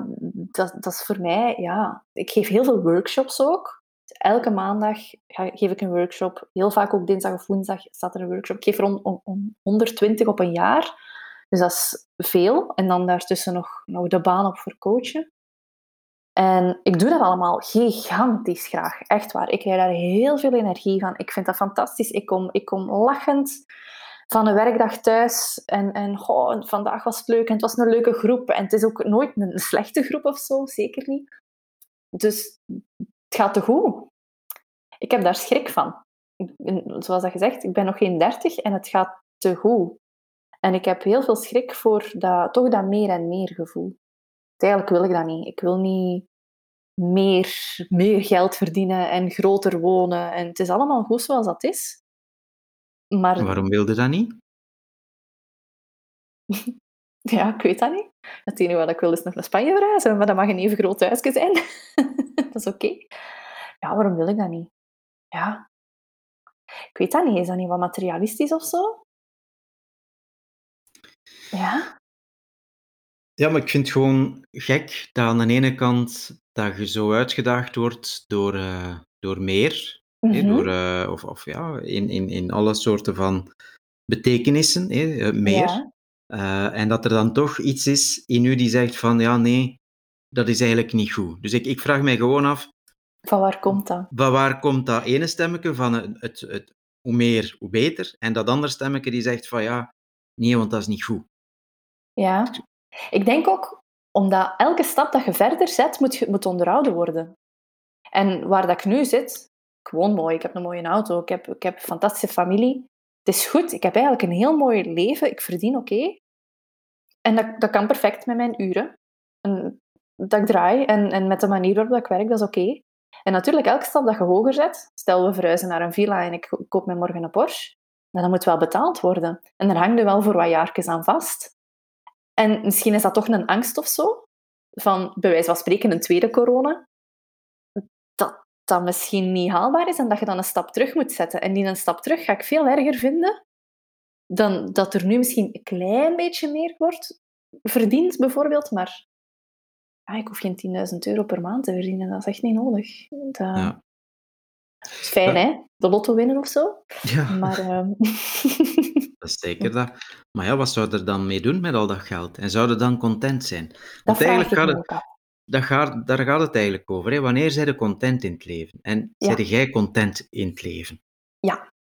dat, dat is voor mij, ja... Ik geef heel veel workshops ook. Elke maandag ga, geef ik een workshop. Heel vaak ook dinsdag of woensdag staat er een workshop. Ik geef rond om, om 120 op een jaar. Dus dat is veel. En dan daartussen nog, de baan op voor coachen. En ik doe dat allemaal gigantisch graag. Echt waar. Ik krijg daar heel veel energie van. Ik vind dat fantastisch. Ik kom, ik kom lachend van een werkdag thuis. En, en goh, vandaag was het leuk en het was een leuke groep. En het is ook nooit een slechte groep of zo, zeker niet. Dus het gaat te goed. Ik heb daar schrik van. Zoals dat gezegd, ik ben nog geen dertig en het gaat te goed. En ik heb heel veel schrik voor dat, toch dat meer en meer gevoel. Eigenlijk wil ik dat niet. Ik wil niet meer, meer geld verdienen en groter wonen. En het is allemaal goed zoals dat is. Maar Waarom wilde dat niet? ja, ik weet dat niet. Het enige wat ik wil is nog naar Spanje verhuizen, maar dat mag een even groot huisje zijn. dat is oké. Ja, waarom wil ik dat niet? Ja. Ik weet dat niet. Is dat niet wat materialistisch of zo? Ja. Ja, maar ik vind het gewoon gek dat aan de ene kant dat je zo uitgedaagd wordt door, eh, door meer, hè, Mhm. door, eh, of, of ja, in, in, in alle soorten van betekenissen, hè, eh, meer. Ja. En dat er dan toch iets is in u die zegt van, ja, nee, dat is eigenlijk niet goed. Dus ik, ik vraag mij gewoon af, Van waar komt dat? van waar komt dat ene stemmetje van het, het, het, hoe meer, hoe beter, en dat andere stemmetje die zegt van, ja, nee, want dat is niet goed. Ja. Ik denk ook omdat elke stap dat je verder zet, moet, moet onderhouden worden. En waar dat ik nu zit, ik woon mooi, ik heb een mooie auto, ik heb, ik heb een fantastische familie. Het is goed, ik heb eigenlijk een heel mooi leven, ik verdien oké. En dat, dat kan perfect met mijn uren. En dat ik draai en, en met de manier waarop ik werk, dat is oké. En natuurlijk, elke stap dat je hoger zet, stel we verhuizen naar een villa en ik koop mij morgen een Porsche, dan dat moet wel betaald worden. En daar hangt er wel voor wat jaartjes aan vast. En misschien is dat toch een angst of zo, van bij wijze van spreken een tweede corona, dat dat misschien niet haalbaar is en dat je dan een stap terug moet zetten. En die een stap terug ga ik veel erger vinden dan dat er nu misschien een klein beetje meer wordt verdiend, bijvoorbeeld, maar ah, ik hoef geen 10.000 euro per maand te verdienen, dat is echt niet nodig. Dat Ja. is fijn, Ja. hè? De lotto winnen of zo. Ja. Maar ehm, Dat is zeker dat. Maar ja, wat zou er dan mee doen met al dat geld? En zou je dan content zijn? dat Want eigenlijk ik gaat het, dat gaat, daar gaat het eigenlijk over. Hè? Wanneer zijn je content in het leven? En Ja. zijn jij content in het leven? Ja.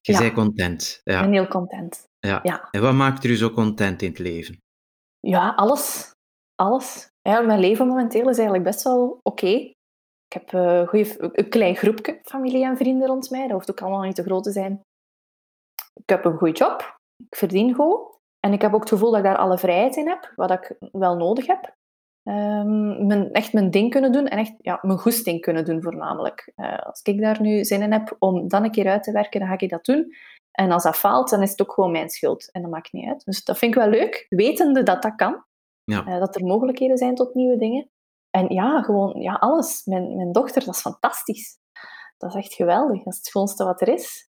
Je Ja. bent content. Ik Ja. ben heel content. Ja. Ja. En wat maakt er u zo content in het leven? Ja, alles. Alles. Ja, mijn leven momenteel is eigenlijk best wel oké. Ik heb eh, goeie, een klein groepje familie en vrienden rond mij. Dat hoeft ook allemaal niet te groot te zijn. Ik heb een goede job. Ik verdien goed. En ik heb ook het gevoel dat ik daar alle vrijheid in heb, wat ik wel nodig heb. Ehm, mijn, echt mijn ding kunnen doen en echt ja, mijn goesting kunnen doen voornamelijk. Eh, als ik daar nu zin in heb om dan een keer uit te werken, dan ga ik dat doen. En als dat faalt, dan is het ook gewoon mijn schuld. En dat maakt niet uit. Dus dat vind ik wel leuk, wetende dat dat kan. Ja. Eh, dat er mogelijkheden zijn tot nieuwe dingen. En ja, gewoon ja, alles. Mijn, mijn dochter, dat is fantastisch. Dat is echt geweldig. Dat is het schoonste wat er is.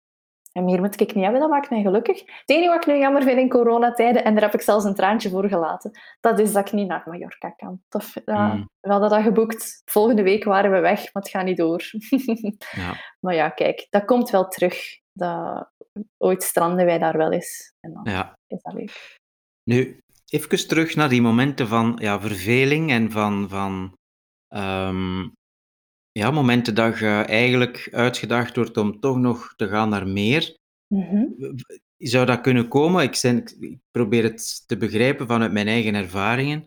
En meer moet ik niet hebben, dat maakt mij gelukkig. Het enige wat ik nu jammer vind in coronatijden, en daar heb ik zelfs een traantje voor gelaten, dat is dat ik niet naar Mallorca kan. Dat, ja, Mm. We hadden dat geboekt. Volgende week waren we weg, maar het gaat niet door. Ja. maar ja, kijk, dat komt wel terug. Dat, ooit stranden wij daar wel eens. En dan ja. is dat leuk. Nu, even terug naar die momenten van ja, verveling en van, van ehm, ja, momenten dat je eigenlijk uitgedaagd wordt om toch nog te gaan naar meer. Mhm. Zou dat kunnen komen? Ik, zijn, ik probeer het te begrijpen vanuit mijn eigen ervaringen.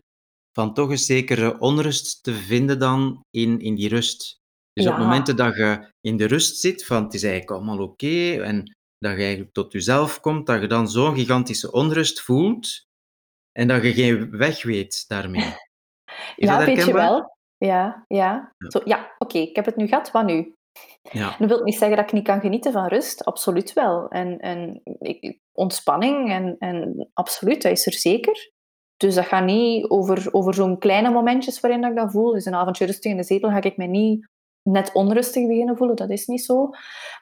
van toch een zekere onrust te vinden dan in, in die rust. Dus op Ja. momenten dat je in de rust zit, van het is eigenlijk allemaal oké, en dat je eigenlijk tot jezelf komt, dat je dan zo'n gigantische onrust voelt, en dat je geen weg weet daarmee. Is Ja, dat weet je herkenbaar? wel. Ja, ja. Ja. Zo, ja, oké, ik heb het nu gehad, wat nu? Ja, Dat wil niet zeggen dat ik niet kan genieten van rust, absoluut wel. En, en ik, ontspanning, en, en absoluut, dat is er zeker. Dus dat gaat niet over, over zo'n kleine momentjes waarin dat ik dat voel. Dus een avondje rustig in de zetel ga ik mij niet net onrustig beginnen voelen, dat is niet zo.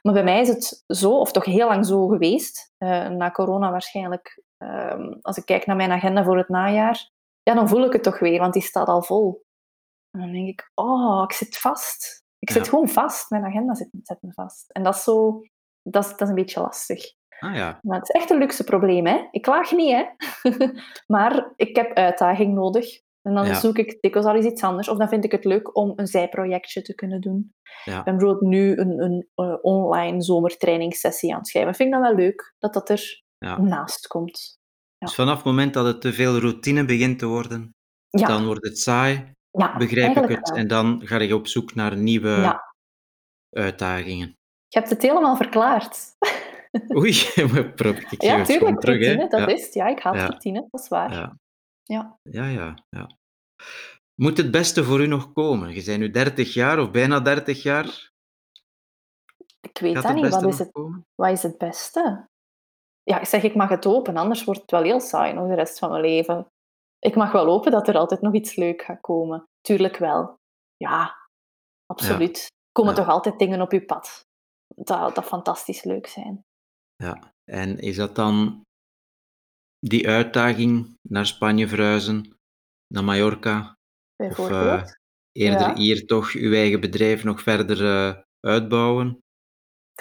Maar bij mij is het zo, of toch heel lang zo geweest, eh, na corona waarschijnlijk. Ehm, als ik kijk naar mijn agenda voor het najaar, ja, dan voel ik het toch weer, want die staat al vol. En dan denk ik, oh, ik zit vast. Ik zit Ja. gewoon vast. Mijn agenda zit, zit me vast. En dat is zo... Dat is, dat is een beetje lastig. ah ja, Maar het is echt een luxe probleem, hè. Ik klaag niet, hè. maar ik heb uitdaging nodig. En dan Ja. zoek ik dikwijls al eens iets anders. Of dan vind ik het leuk om een zijprojectje te kunnen doen. ja. Ik ben bijvoorbeeld nu een, een eh, online zomertrainingssessie aan het schrijven. Vind ik dan wel leuk, dat dat er ja. naast komt. Dus vanaf het moment dat het te veel routine begint te worden, dan wordt het saai, ja begrijp ik het, wel. en dan ga je op zoek naar nieuwe Ja. uitdagingen. Je hebt het helemaal verklaard. Oei, maar ik geef Ja, tuurlijk, terug, routine, dat ja. is het. Ja, ik haat Ja. routine, dat is waar. Ja. Ja. Ja, ja, ja. Moet het beste voor u nog komen? Je bent nu 30 jaar of bijna 30 jaar. Ik weet Gaat dat niet. Wat is het, komen? wat is het beste? Ja, ik zeg, ik mag het hopen, anders wordt het wel heel saai nog de rest van mijn leven. Ik mag wel hopen dat er altijd nog iets leuk gaat komen. Tuurlijk wel. Ja, absoluut. Er komen Ja. toch altijd dingen op je pad. Dat, dat fantastisch leuk zijn. Ja. En is dat dan die uitdaging naar Spanje verhuizen, naar Mallorca? Of eh, eerder Ja. hier toch uw eigen bedrijf nog verder eh, uitbouwen?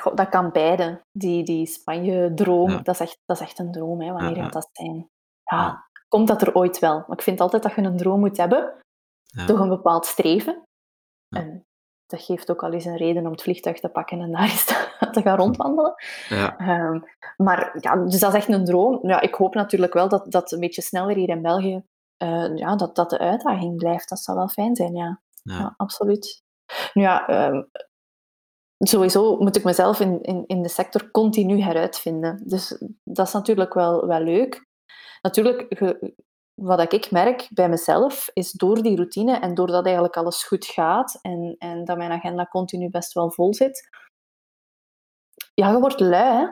Goh, dat kan beide. Die, die Spanje-droom, Ja. dat, is echt, dat is echt een droom. Hè. Wanneer Ja, ja. gaat dat zijn? Ja, Ja. Komt dat er ooit wel. Maar ik vind altijd dat je een droom moet hebben. Ja. Toch een bepaald streven. Ja. En dat geeft ook al eens een reden om het vliegtuig te pakken en daar eens te, gaan rondwandelen. Ja, Ehm, maar ja, dus dat is echt een droom. Ja, ik hoop natuurlijk wel dat dat een beetje sneller hier in België, eh, ja, dat dat de uitdaging blijft. Dat zou wel fijn zijn, ja. ja. Ja, absoluut. Nu ja, ehm, sowieso moet ik mezelf in, in, in de sector continu heruitvinden. Dus dat is natuurlijk wel, wel leuk. Natuurlijk, ge- wat ik merk bij mezelf, is door die routine en doordat eigenlijk alles goed gaat en, en dat mijn agenda continu best wel vol zit, ja, je wordt lui, hè.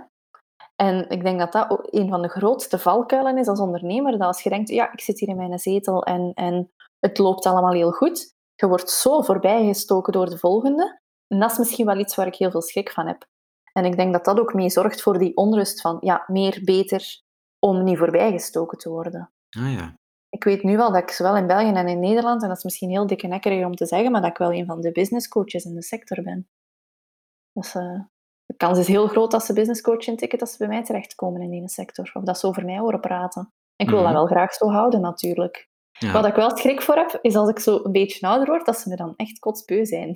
En ik denk dat dat ook een van de grootste valkuilen is als ondernemer. Dat als je denkt, ja, ik zit hier in mijn zetel en, en het loopt allemaal heel goed. Je wordt zo voorbijgestoken door de volgende. En dat is misschien wel iets waar ik heel veel schrik van heb. En ik denk dat dat ook mee zorgt voor die onrust van, ja, meer, beter, om niet voorbijgestoken te worden. Ah ja. Ik weet nu wel dat ik zowel in België en in Nederland, en dat is misschien heel dikke nekkerig om te zeggen, maar dat ik wel een van de business coaches in de sector ben. Dus eh, de kans is heel groot dat ze business coach intikken dat ze bij mij terechtkomen in die sector. Of dat ze over mij horen praten. En ik wil Mhm. dat wel graag zo houden, natuurlijk. Ja. Wat ik wel schrik voor heb, is als ik zo een beetje ouder word, dat ze me dan echt kotsbeu zijn.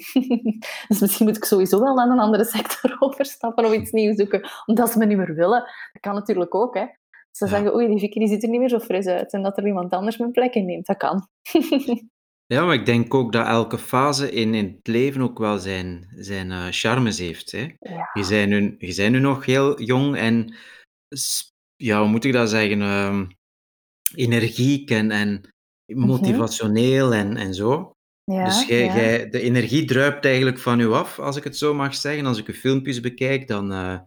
dus misschien moet ik sowieso wel naar een andere sector overstappen of iets nieuws zoeken, omdat ze me niet meer willen. Dat kan natuurlijk ook, hè. Ze zeggen, oei, die Vicky die ziet er niet meer zo fris uit. En dat er iemand anders mijn plek inneemt. Dat kan. Ja, maar ik denk ook dat elke fase in, in het leven ook wel zijn, zijn eh, charmes heeft. Hè. Ja. Je bent nu, je bent nu nog heel jong en, ja, hoe moet ik dat zeggen, ehm, energiek en, en motivationeel en, en zo. Ja, dus jij, ja. jij, de energie druipt eigenlijk van u af, als ik het zo mag zeggen. Als ik uw filmpjes bekijk, dan eh,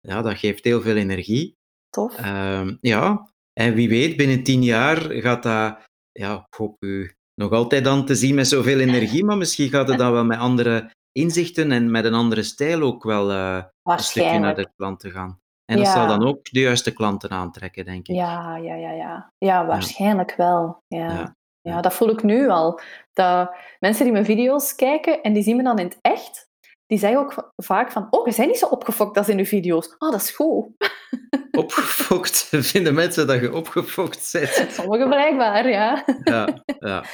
ja, dat geeft heel veel energie. Tof. Ehm, ja, en wie weet, binnen tien jaar gaat dat, ja, ik hoop u nog altijd dan te zien met zoveel energie, maar misschien gaat het dan wel met andere inzichten en met een andere stijl ook wel eh, een stukje naar de klanten gaan. En dat zal dan ook de juiste klanten aantrekken, denk ik. Ja, ja, ja, ja. Ja, waarschijnlijk wel. Ja. ja. dat voel ik nu al. Dat mensen die mijn video's kijken en die zien me dan in het echt, die zeggen ook va- vaak van, oh, je bent niet zo opgefokt als in je video's. Oh, dat is goed. Opgefokt, vinden mensen dat je opgefokt bent. Sommigen blijkbaar, ja. Ja, ja.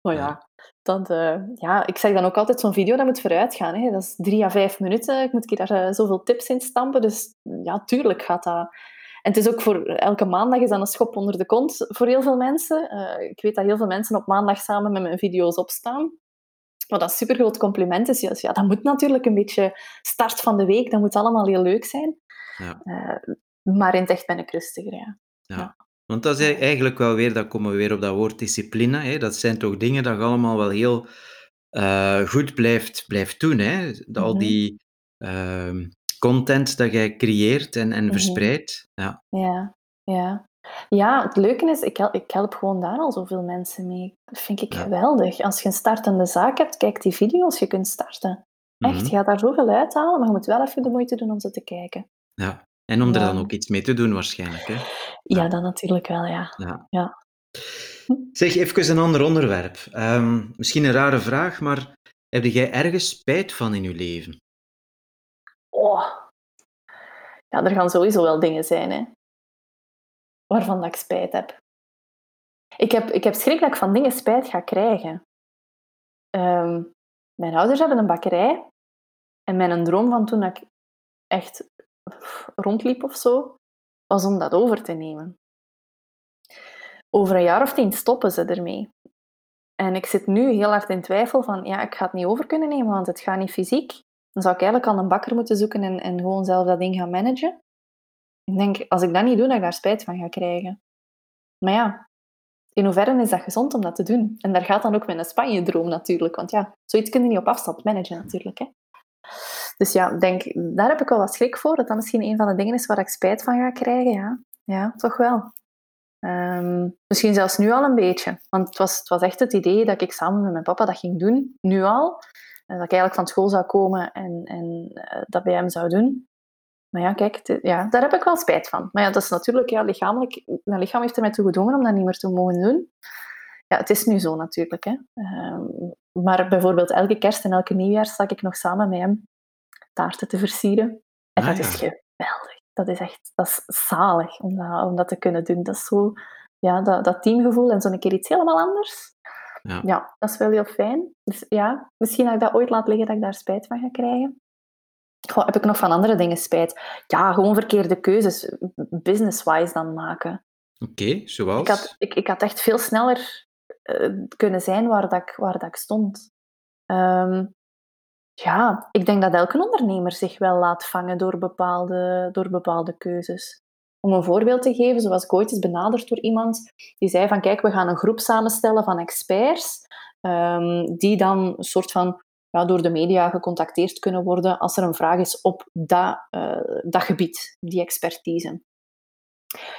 Maar ja, dat, eh, ja, ik zeg dan ook altijd, zo'n video dat moet vooruit gaan. Hè. Dat is drie à vijf minuten. Ik moet daar eh, zoveel tips in stampen. Dus ja, tuurlijk gaat dat. het is ook voor elke maandag is dan een schop onder de kont voor heel veel mensen. Eh, ik weet dat heel veel mensen op maandag samen met mijn video's opstaan. Wat een super groot compliment is. Ja, dat moet natuurlijk een beetje start van de week. Dat moet allemaal heel leuk zijn. Ja. Uh, maar in het echt ben ik rustiger, ja. ja. Want dat is eigenlijk wel weer, dan komen we weer op dat woord discipline. Hè? Dat zijn toch dingen dat je allemaal wel heel uh, goed blijft, blijft doen. Hè? Al mhm. die uh, content dat jij creëert en, en mm verspreidt. Ja. ja, ja. Ja, het leuke is, ik help, ik help gewoon daar al zoveel mensen mee. Dat vind ik geweldig. Als je een startende zaak hebt, kijk die video's, je kunt starten. Echt, mhm. je gaat daar zoveel uithalen, maar je moet wel even de moeite doen om ze te kijken. Ja, en om er dan ook iets mee te doen waarschijnlijk. Hè? Ja, dan natuurlijk wel, ja. ja. ja. Zeg, even een ander onderwerp. Um, misschien een rare vraag, maar heb jij ergens spijt van in je leven? Oh. Ja, er gaan sowieso wel dingen zijn, hè. Waarvan dat ik spijt heb. Ik heb, ik heb schrik dat ik van dingen spijt ga krijgen. Um, mijn ouders hebben een bakkerij. En mijn droom van toen ik echt rondliep of zo, was om dat over te nemen. Over een jaar of tien stoppen ze ermee. En ik zit nu heel hard in twijfel van, ja, ik ga het niet over kunnen nemen, want het gaat niet fysiek. Dan zou ik eigenlijk al een bakker moeten zoeken en, en gewoon zelf dat ding gaan managen. Ik denk, als ik dat niet doe, dat ik daar spijt van ga krijgen. Maar ja, in hoeverre is dat gezond om dat te doen? En daar gaat dan ook mijn Spanje-droom natuurlijk. Want ja, zoiets kun je niet op afstand managen natuurlijk. Hè. Dus ja, denk, daar heb ik wel wat schrik voor. Dat dat misschien een van de dingen is waar ik spijt van ga krijgen. Ja, ja toch wel. Ehm, misschien zelfs nu al een beetje. Want het was, het was echt het idee dat ik samen met mijn papa dat ging doen, nu al. dat ik eigenlijk van school zou komen en, en uh, dat bij hem zou doen. Maar ja, kijk, ja, daar heb ik wel spijt van. Maar ja, dat is natuurlijk ja, lichamelijk... Mijn lichaam heeft er mij toe gedwongen om dat niet meer te mogen doen. Ja, het is nu zo natuurlijk. Hè. Ehm, maar bijvoorbeeld elke kerst en elke nieuwjaar sta ik nog samen met hem taarten te versieren. En ah, dat is geweldig dat is echt dat is zalig om dat, om dat te kunnen doen. Dat is zo, ja, dat, dat teamgevoel en zo'n keer iets helemaal anders. Ja. ja, dat is wel heel fijn. Dus ja, misschien dat ik dat ooit laat liggen, dat ik daar spijt van ga krijgen. Goh, heb ik nog van andere dingen spijt? Ja, gewoon verkeerde keuzes, business-wise dan maken. Oké, zoals? Ik had, ik, ik had echt veel sneller uh, kunnen zijn waar, dat ik, waar dat ik stond. Um, ja, ik denk dat elke ondernemer zich wel laat vangen door bepaalde, door bepaalde keuzes. Om een voorbeeld te geven, zoals ik ooit is benaderd door iemand die zei van kijk, we gaan een groep samenstellen van experts um, die dan een soort van ja, door de media gecontacteerd kunnen worden als er een vraag is op dat, uh, dat gebied, die expertise.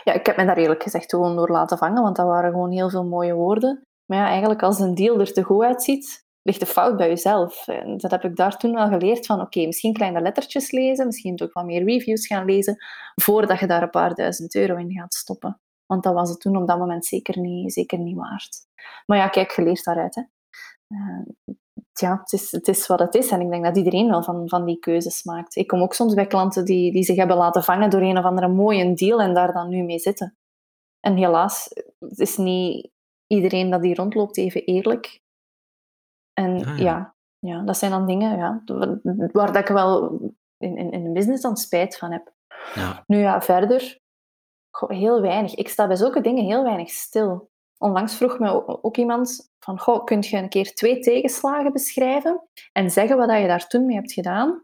Ja, ik heb me daar eerlijk gezegd gewoon door laten vangen, want dat waren gewoon heel veel mooie woorden. Maar ja, eigenlijk als een deal er te goed uitziet, ligt de fout bij jezelf. En dat heb ik daar toen wel geleerd van, oké, misschien kleine lettertjes lezen, misschien ook wat meer reviews gaan lezen, voordat je daar een paar duizend euro in gaat stoppen. Want dat was het toen op dat moment zeker niet, zeker niet waard. Maar ja, kijk, je leert daaruit. Hè. Uh, ja, het is, het is wat het is. En ik denk dat iedereen wel van, van die keuzes maakt. Ik kom ook soms bij klanten die, die zich hebben laten vangen door een of andere mooie deal en daar dan nu mee zitten. En helaas is niet iedereen dat die rondloopt even eerlijk. En ah, ja. ja. dat zijn dan dingen ja, waar dat ik wel in, in, in de business dan spijt van heb. Ja. Nu ja, verder, heel weinig. Ik sta bij zulke dingen heel weinig stil. Onlangs vroeg me ook iemand van, goh, kun je een keer twee tegenslagen beschrijven en zeggen wat je daar toen mee hebt gedaan?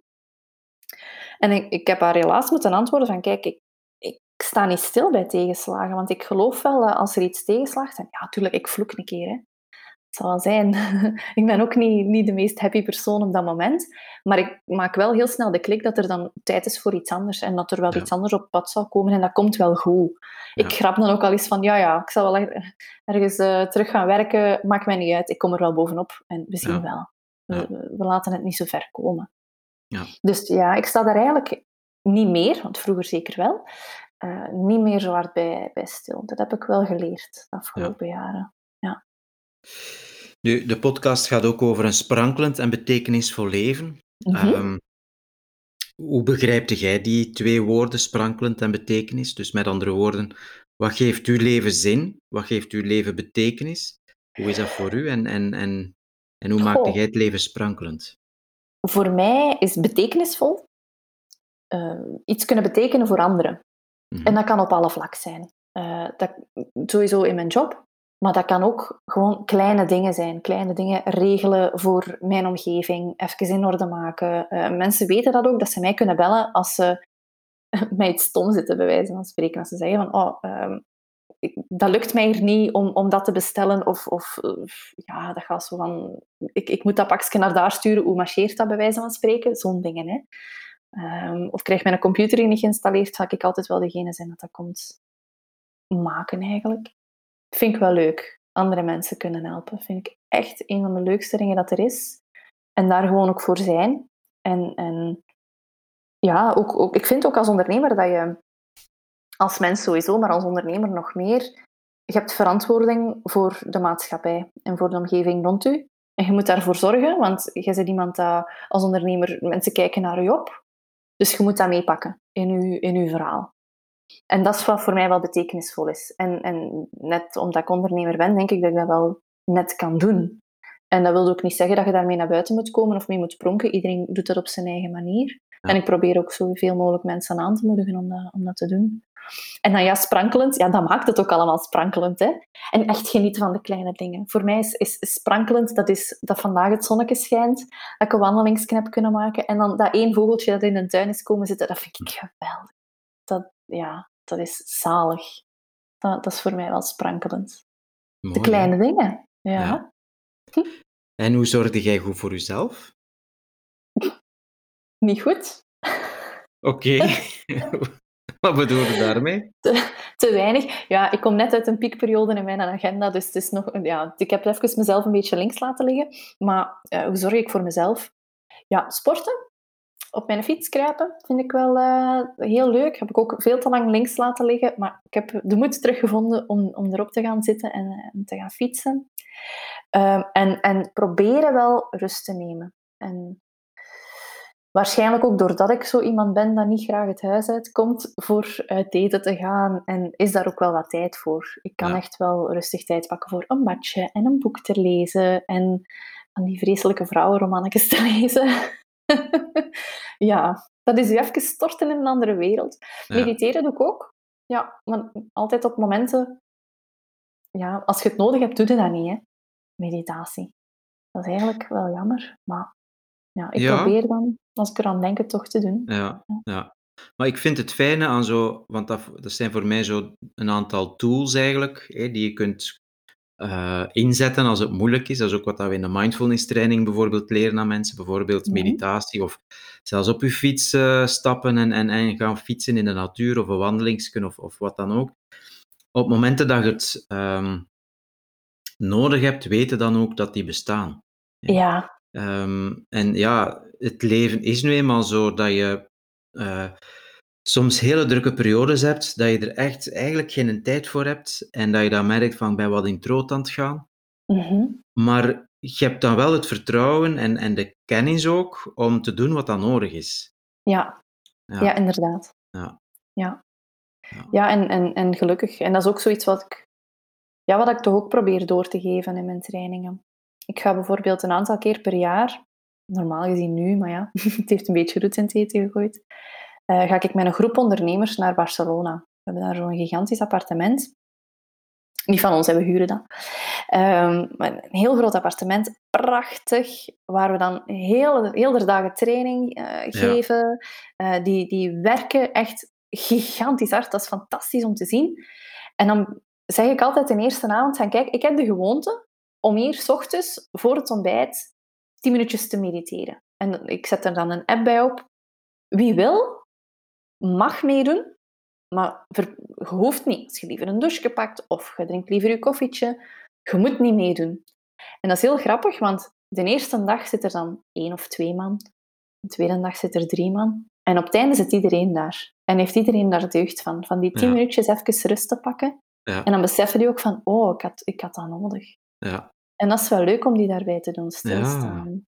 En ik, ik heb haar helaas moeten antwoorden van, kijk, ik, ik sta niet stil bij tegenslagen, want ik geloof wel als er iets tegenslaagt, en ja, natuurlijk, ik vloek een keer, hè, zal wel zijn. ik ben ook niet, niet de meest happy persoon op dat moment. Maar ik maak wel heel snel de klik dat er dan tijd is voor iets anders. En dat er wel iets anders op pad zal komen. En dat komt wel goed. Ik grap dan ook al eens van, ja, ja, ik zal wel ergens uh, terug gaan werken. Maakt mij niet uit. Ik kom er wel bovenop. En we zien wel. We, we, laten het niet zo ver komen. Dus ja, ik sta daar eigenlijk niet meer, want vroeger zeker wel, uh, niet meer zo hard bij, bij stil. Dat heb ik wel geleerd de afgelopen jaren. Ja. Nu, de podcast gaat ook over een sprankelend en betekenisvol leven. Mm hoe begrijpte jij die twee woorden, sprankelend en betekenis? Dus met andere woorden, wat geeft uw leven zin? Wat geeft uw leven betekenis? Hoe is dat voor u en, en, en, en hoe maakte jij het leven sprankelend? Voor mij is betekenisvol uh, iets kunnen betekenen voor anderen. Mhm. En dat kan op alle vlakken zijn. Eh, dat, sowieso in mijn job, maar dat kan ook gewoon kleine dingen zijn. Kleine dingen regelen voor mijn omgeving, even in orde maken. Eh, mensen weten dat ook, dat ze mij kunnen bellen als ze mij iets stom zitten, bij wijze van spreken. Als ze zeggen van, oh, ehm, dat lukt mij hier niet om, om dat te bestellen. Of, of eh, ja, dat gaat zo van, ik, ik moet dat pakje naar daar sturen. Hoe marcheert dat, bij wijze van spreken? Zo'n dingen, hè. Ehm, of krijg mijn computer niet geïnstalleerd, zal ik altijd wel degene zijn dat dat komt maken, eigenlijk. Vind ik wel leuk. Andere mensen kunnen helpen. Vind ik echt een van de leukste dingen dat er is. En daar gewoon ook voor zijn. En, en ja, ook, ook, ik vind ook als ondernemer dat je, als mens sowieso, maar als ondernemer nog meer, je hebt verantwoording voor de maatschappij en voor de omgeving rond u. En je moet daarvoor zorgen, want je bent iemand dat als ondernemer, mensen kijken naar u op. Dus je moet dat meepakken in uw, in uw verhaal. En dat is wat voor mij wel betekenisvol is. En, en net omdat ik ondernemer ben, denk ik dat ik dat wel net kan doen. En dat wil ook niet zeggen dat je daarmee naar buiten moet komen of mee moet pronken. Iedereen doet dat op zijn eigen manier. Ja. En ik probeer ook zoveel mogelijk mensen aan te moedigen om dat, om dat te doen. En dan ja, sprankelend, ja, dat maakt het ook allemaal sprankelend. Hè? En echt genieten van de kleine dingen. Voor mij is, is, is sprankelend, dat is dat vandaag het zonnetje schijnt, dat ik een wandelingsknap kunnen maken. En dan dat één vogeltje dat in de tuin is komen zitten, dat vind ik geweldig. Dat, ja, dat is zalig. Dat, dat is voor mij wel sprankelend. Mooi, De hè? kleine dingen. Ja. Ja. En hoe zorgde jij goed voor jezelf? Niet goed. Oké. Wat bedoel je daarmee? Te weinig. Ja, ik kom net uit een piekperiode in mijn agenda, dus het is nog, ja, ik heb even mezelf een beetje links laten liggen. Maar eh, hoe zorg ik voor mezelf? Ja, sporten. Op mijn fiets kruipen vind ik wel eh, heel leuk. Heb ik ook veel te lang links laten liggen, maar ik heb de moed teruggevonden om, om erop te gaan zitten en, en te gaan fietsen. Ehm, en, en proberen wel rust te nemen. En Waarschijnlijk ook doordat ik zo iemand ben dat niet graag het huis uitkomt voor uit eten te gaan. En is daar ook wel wat tijd voor. Ik kan Ja. echt wel rustig tijd pakken voor een matje en een boek te lezen. En van die vreselijke vrouwenromannetjes te lezen. ja, dat is je even storten in een andere wereld. Ja. Mediteren doe ik ook. Ja, maar altijd op momenten... Ja, als je het nodig hebt, doe je dat niet, hè. Meditatie. Dat is eigenlijk wel jammer, maar... Ja, ik Ja. probeer dan, als ik eraan denk, het toch te doen. Ja, ja. Maar ik vind het fijne aan zo, want dat, dat zijn voor mij zo een aantal tools eigenlijk, hè, die je kunt eh, inzetten als het moeilijk is. Dat is ook wat we in de mindfulness training bijvoorbeeld leren aan mensen, bijvoorbeeld meditatie of zelfs op je fiets eh, stappen en, en, en gaan fietsen in de natuur of een wandelingsken of, of wat dan ook. Op momenten dat je het ehm, nodig hebt, weten dan ook dat die bestaan. Ja, Ehm, en ja, het leven is nu eenmaal zo dat je eh, soms hele drukke periodes hebt, dat je er echt eigenlijk geen tijd voor hebt en dat je dan merkt van ben wat in het rood aan het gaan. mhm. Maar je hebt dan wel het vertrouwen en, en de kennis ook om te doen wat dan nodig is. ja. Ja. Ja, inderdaad. Ja. Ja, Ja. ja en, en, en gelukkig. En dat is ook zoiets wat ik, ja, wat ik toch ook probeer door te geven in mijn trainingen. Ik ga bijvoorbeeld een aantal keer per jaar, normaal gezien nu, maar ja, het heeft een beetje roet in het eten gegooid, eh, ga ik met een groep ondernemers naar Barcelona. We hebben daar zo'n gigantisch appartement. Niet van ons, hè, we huren dat. Ehm, maar een heel groot appartement, prachtig, waar we dan heel, heel de dagen training eh, geven. Eh, die, die werken echt gigantisch hard, dat is fantastisch om te zien. En dan zeg ik altijd de eerste avond van, kijk, ik heb de gewoonte om hier 's ochtends voor het ontbijt 10 minuutjes te mediteren. En ik zet er dan een app bij op. Wie wil, mag meedoen, maar ver- je hoeft niet. Als je liever een douche pakt of je drinkt liever je koffietje, je moet niet meedoen. En dat is heel grappig, want de eerste dag zit er dan één of twee man. De tweede dag zit er drie man. En op het einde zit iedereen daar. En heeft iedereen daar deugd van. Van die tien Ja. minuutjes even rust te pakken. Ja. En dan beseffen die ook van, oh, ik had, ik had dat nodig. Ja, En dat is wel leuk om die daarbij te doen stilstaan.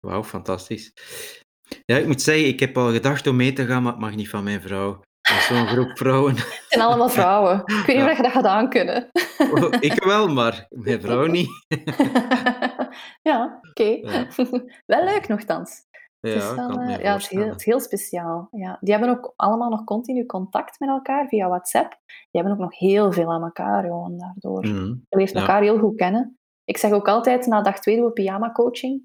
wauw, fantastisch. Ja, ik moet zeggen, ik heb al gedacht om mee te gaan, maar het mag niet van mijn vrouw. Dat is zo'n groep vrouwen. Het zijn allemaal vrouwen. Ik weet niet Ja. of je dat gaat aankunnen. ik wel, maar mijn vrouw niet. ja, oké. Ja. wel leuk nogthans. Ja, Het is wel, eh, ja, het is, heel, het is heel speciaal. Ja. Die hebben ook allemaal nog continu contact met elkaar via WhatsApp. Die hebben ook nog heel veel aan elkaar gewoon daardoor. Mhm. Je leert Ja. elkaar heel goed kennen. Ik zeg ook altijd, na dag twee doen we pyjama coaching.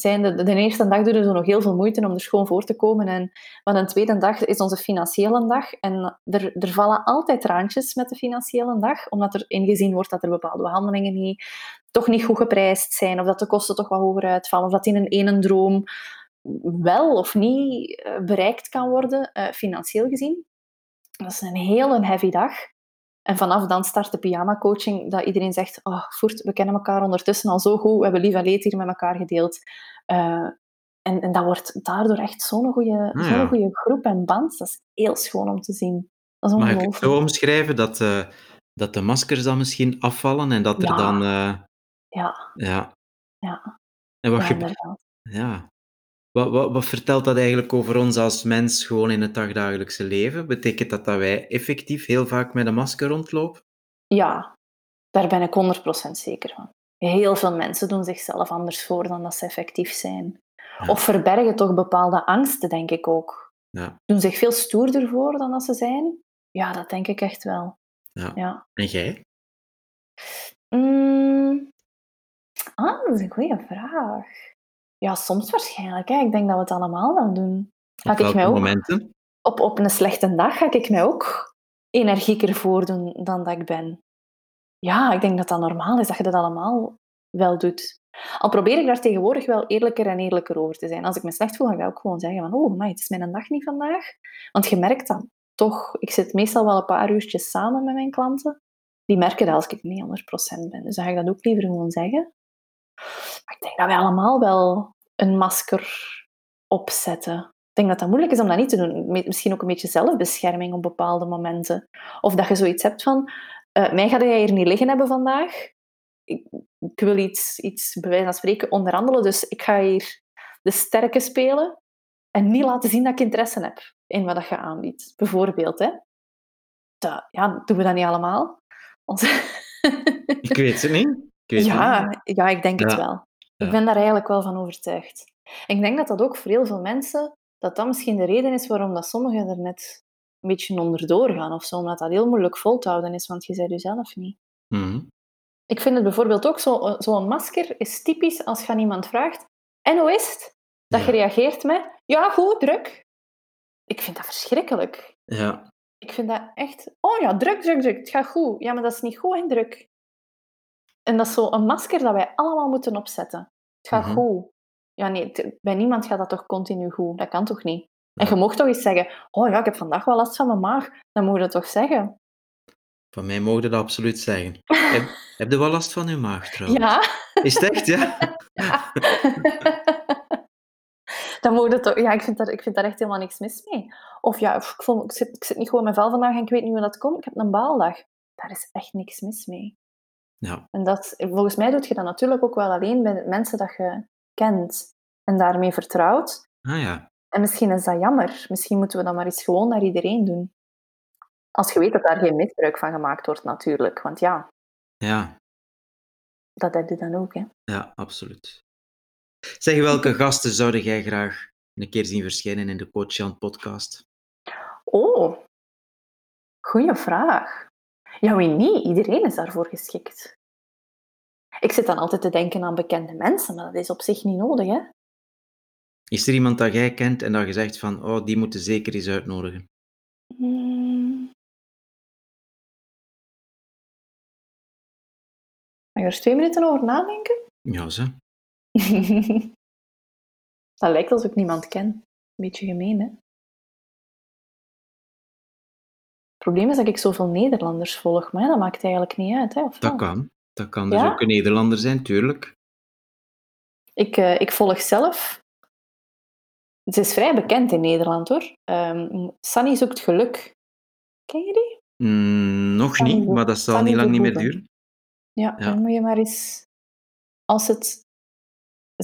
Zijn de, de eerste dag doen zo nog heel veel moeite om er schoon voor te komen. En een tweede dag is onze financiële dag. En er, er vallen altijd traantjes met de financiële dag, omdat er ingezien wordt dat er bepaalde behandelingen niet, toch niet goed geprijsd zijn, of dat de kosten toch wat hoger uitvallen, of dat in een ene droom wel of niet eh, bereikt kan worden, eh, financieel gezien. Dat is een hele heavy dag. En vanaf dan start de pyjama coaching, dat iedereen zegt, oh, voert, we kennen elkaar ondertussen al zo goed, we hebben lief en leed hier met elkaar gedeeld. Eh, en, en dat wordt daardoor echt zo'n goede, Ah, zo'n ja. groep en band. Dat is heel schoon om te zien. Dat is Mag ik het zo omschrijven dat, eh, dat de maskers dan misschien afvallen en dat er Ja. dan... eh, Ja, ja. ja, En wat, ja, ge- inderdaad. ja. Wat, wat, wat vertelt dat eigenlijk over ons als mens gewoon in het dagdagelijkse leven? Betekent dat dat wij effectief heel vaak met een masker rondlopen? Ja, daar ben ik 100% zeker van. Heel veel mensen doen zichzelf anders voor dan dat ze effectief zijn. Ja. Of verbergen toch bepaalde angsten, denk ik ook. Ja. Doen zich veel stoerder voor dan dat ze zijn. Ja, dat denk ik echt wel. Ja. Ja. En jij? Mm. Ah, dat is een goede vraag. Ja, soms waarschijnlijk. Hè. Ik denk dat we het allemaal wel doen. Ga Op ik welke mij ook momenten? op, op een slechte dag ga ik mij ook energieker voordoen dan dat ik ben. Ja, ik denk dat dat normaal is, dat je dat allemaal wel doet. Al probeer ik daar tegenwoordig wel eerlijker en eerlijker over te zijn. Als ik me slecht voel, ga ik ook gewoon zeggen van oh, maar het is mijn dag niet vandaag. Want je merkt dat toch. Ik zit meestal wel een paar uurtjes samen met mijn klanten. Die merken dat als ik niet 100% ben. Dus dan ga ik dat ook liever gewoon zeggen. Ik denk dat wij allemaal wel een masker opzetten. Ik denk dat dat moeilijk is om dat niet te doen. Misschien ook een beetje zelfbescherming op bepaalde momenten. Of dat je zoiets hebt van, eh, mij ga jij hier niet liggen hebben vandaag. Ik, ik wil iets, iets, bij wijze van spreken, onderhandelen. Dus ik ga hier de sterke spelen en niet laten zien dat ik interesse heb in wat je aanbiedt. Bijvoorbeeld, hè. Dat, ja, doen we dat niet allemaal? Ik weet het niet. Weet niet. ja, ja, ik denk het Ja. wel. Ik ben daar eigenlijk wel van overtuigd. En ik denk dat dat ook voor heel veel mensen, dat dat misschien de reden is waarom dat sommigen er net een beetje onderdoor gaan of zo, omdat dat heel moeilijk vol te houden is, want je bent jezelf niet. Mhm. Ik vind het bijvoorbeeld ook zo- zo'n masker is typisch als je aan iemand vraagt, en hoe is het? Dat je reageert met, ja, goed, druk. Ik vind dat verschrikkelijk. Ja. Ik vind dat echt... Oh ja, druk, druk, druk. Het gaat goed. Ja, maar dat is niet goed en druk. En dat is zo een masker dat wij allemaal moeten opzetten. Het gaat Mhm. goed. Ja, nee, bij niemand gaat dat toch continu goed? Dat kan toch niet? En Ja. je mocht toch eens zeggen, oh ja, ik heb vandaag wel last van mijn maag. Dan moet je dat toch zeggen? Van mij mogen dat absoluut zeggen. heb, heb je wel last van je maag trouwens? Ja. Is het echt, ja? Dan moet je toch... Ja, ik vind, daar, ik vind daar echt helemaal niks mis mee. Of ja, ik, voel, ik, zit, ik zit niet goed in mijn vel vandaag en ik weet niet hoe dat komt. Ik heb een baaldag. Daar is echt niks mis mee. Ja. En dat, volgens mij doe je dat natuurlijk ook wel alleen bij mensen dat je kent en daarmee vertrouwt. Ah ja. En misschien is dat jammer. Misschien moeten we dat maar eens gewoon naar iedereen doen. Als je weet dat daar geen misbruik van gemaakt wordt, natuurlijk. Want ja, Ja, dat heb je dan ook. Hè. ja, absoluut. Zeg, welke gasten zou jij graag een keer zien verschijnen in de Coach Jan podcast? Oh, goeie vraag. Ja, wie niet? Iedereen is daarvoor geschikt. Ik zit dan altijd te denken aan bekende mensen, maar dat is op zich niet nodig. Hè? Is er iemand dat jij kent en dat je zegt van, oh, die moeten zeker eens uitnodigen? Hmm. Mag je er eens twee minuten over nadenken? Ja, zo. dat lijkt alsof ik niemand ken. Een beetje gemeen, hè? Probleem is dat ik zoveel Nederlanders volg, maar ja, dat maakt eigenlijk niet uit, hè? Of Dat wel? kan. Dat kan dus Ja? ook een Nederlander zijn, tuurlijk. Ik, eh, ik volg zelf... Ze is vrij bekend in Nederland, hoor. Ehm Sunny zoekt geluk. Ken je die? Mm, nog niet, maar dat zal niet lang niet meer duren. Ja, Ja. dan moet je maar eens... Als het...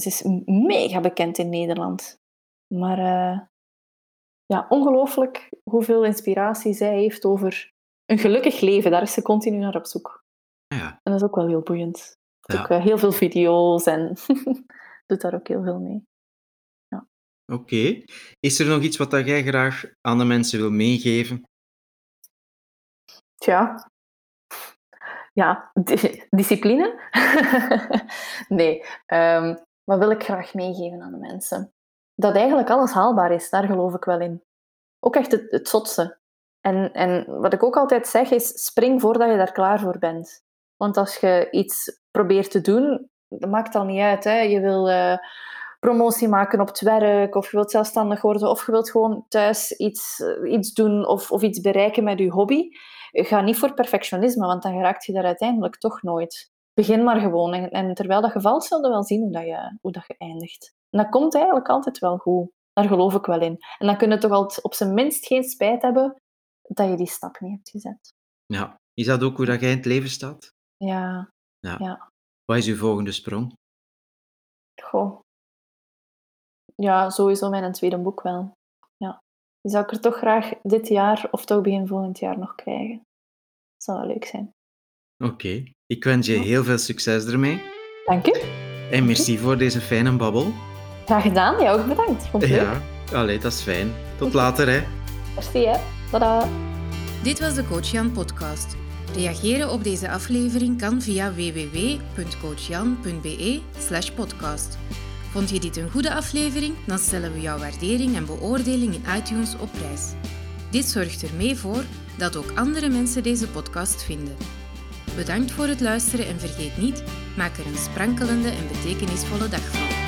Ze is mega bekend in Nederland. Maar eh, ja, ongelooflijk hoeveel inspiratie zij heeft over een gelukkig leven. Daar is ze continu naar op zoek. Ja, En dat is ook wel heel boeiend. Ja. ook eh, heel veel video's en doet daar ook heel veel mee. Oké. Is er nog iets wat jij graag aan de mensen wil meegeven? Tja. Ja, di- discipline? nee. ehm, wat wil ik graag meegeven aan de mensen? Dat eigenlijk alles haalbaar is, daar geloof ik wel in. Ook echt het, het zotse. En, en wat ik ook altijd zeg is, spring voordat je daar klaar voor bent. Want als je iets probeert te doen, dat maakt al niet uit. Hè. Je wil eh, promotie maken op het werk, of je wilt zelfstandig worden, of je wilt gewoon thuis iets, eh, iets doen of, of iets bereiken met je hobby. Ga niet voor perfectionisme, want dan raakt je daar uiteindelijk toch nooit. Begin maar gewoon. En, terwijl dat je valt, zul je wel zien hoe, dat je, hoe dat je eindigt. En dat komt eigenlijk altijd wel goed. Daar geloof ik wel in. En dan kun je toch altijd op zijn minst geen spijt hebben dat je die stap niet hebt gezet. Ja. Is dat ook hoe dat jij in het leven staat? Ja, Ja. Ja. Wat is uw volgende sprong? goh. Ja, sowieso mijn tweede boek wel. Ja. Die zou ik er toch graag dit jaar of toch begin volgend jaar nog krijgen. Dat zou wel leuk zijn. Oké. Ik wens je heel veel succes ermee. Dank u. En merci voor deze fijne babbel. Graag gedaan. Jij ook bedankt. Vond het leuk. Ja. Allee, dat is fijn. Tot later, hè. Merci, hè. Tada. Dit was de Coach Jan podcast. Reageren op deze aflevering kan via www.coachjan.be podcast. Vond je dit een goede aflevering? Dan stellen we jouw waardering en beoordeling in iTunes op prijs. Dit zorgt er mee voor dat ook andere mensen deze podcast vinden. Bedankt voor het luisteren en vergeet niet, maak er een sprankelende en betekenisvolle dag van.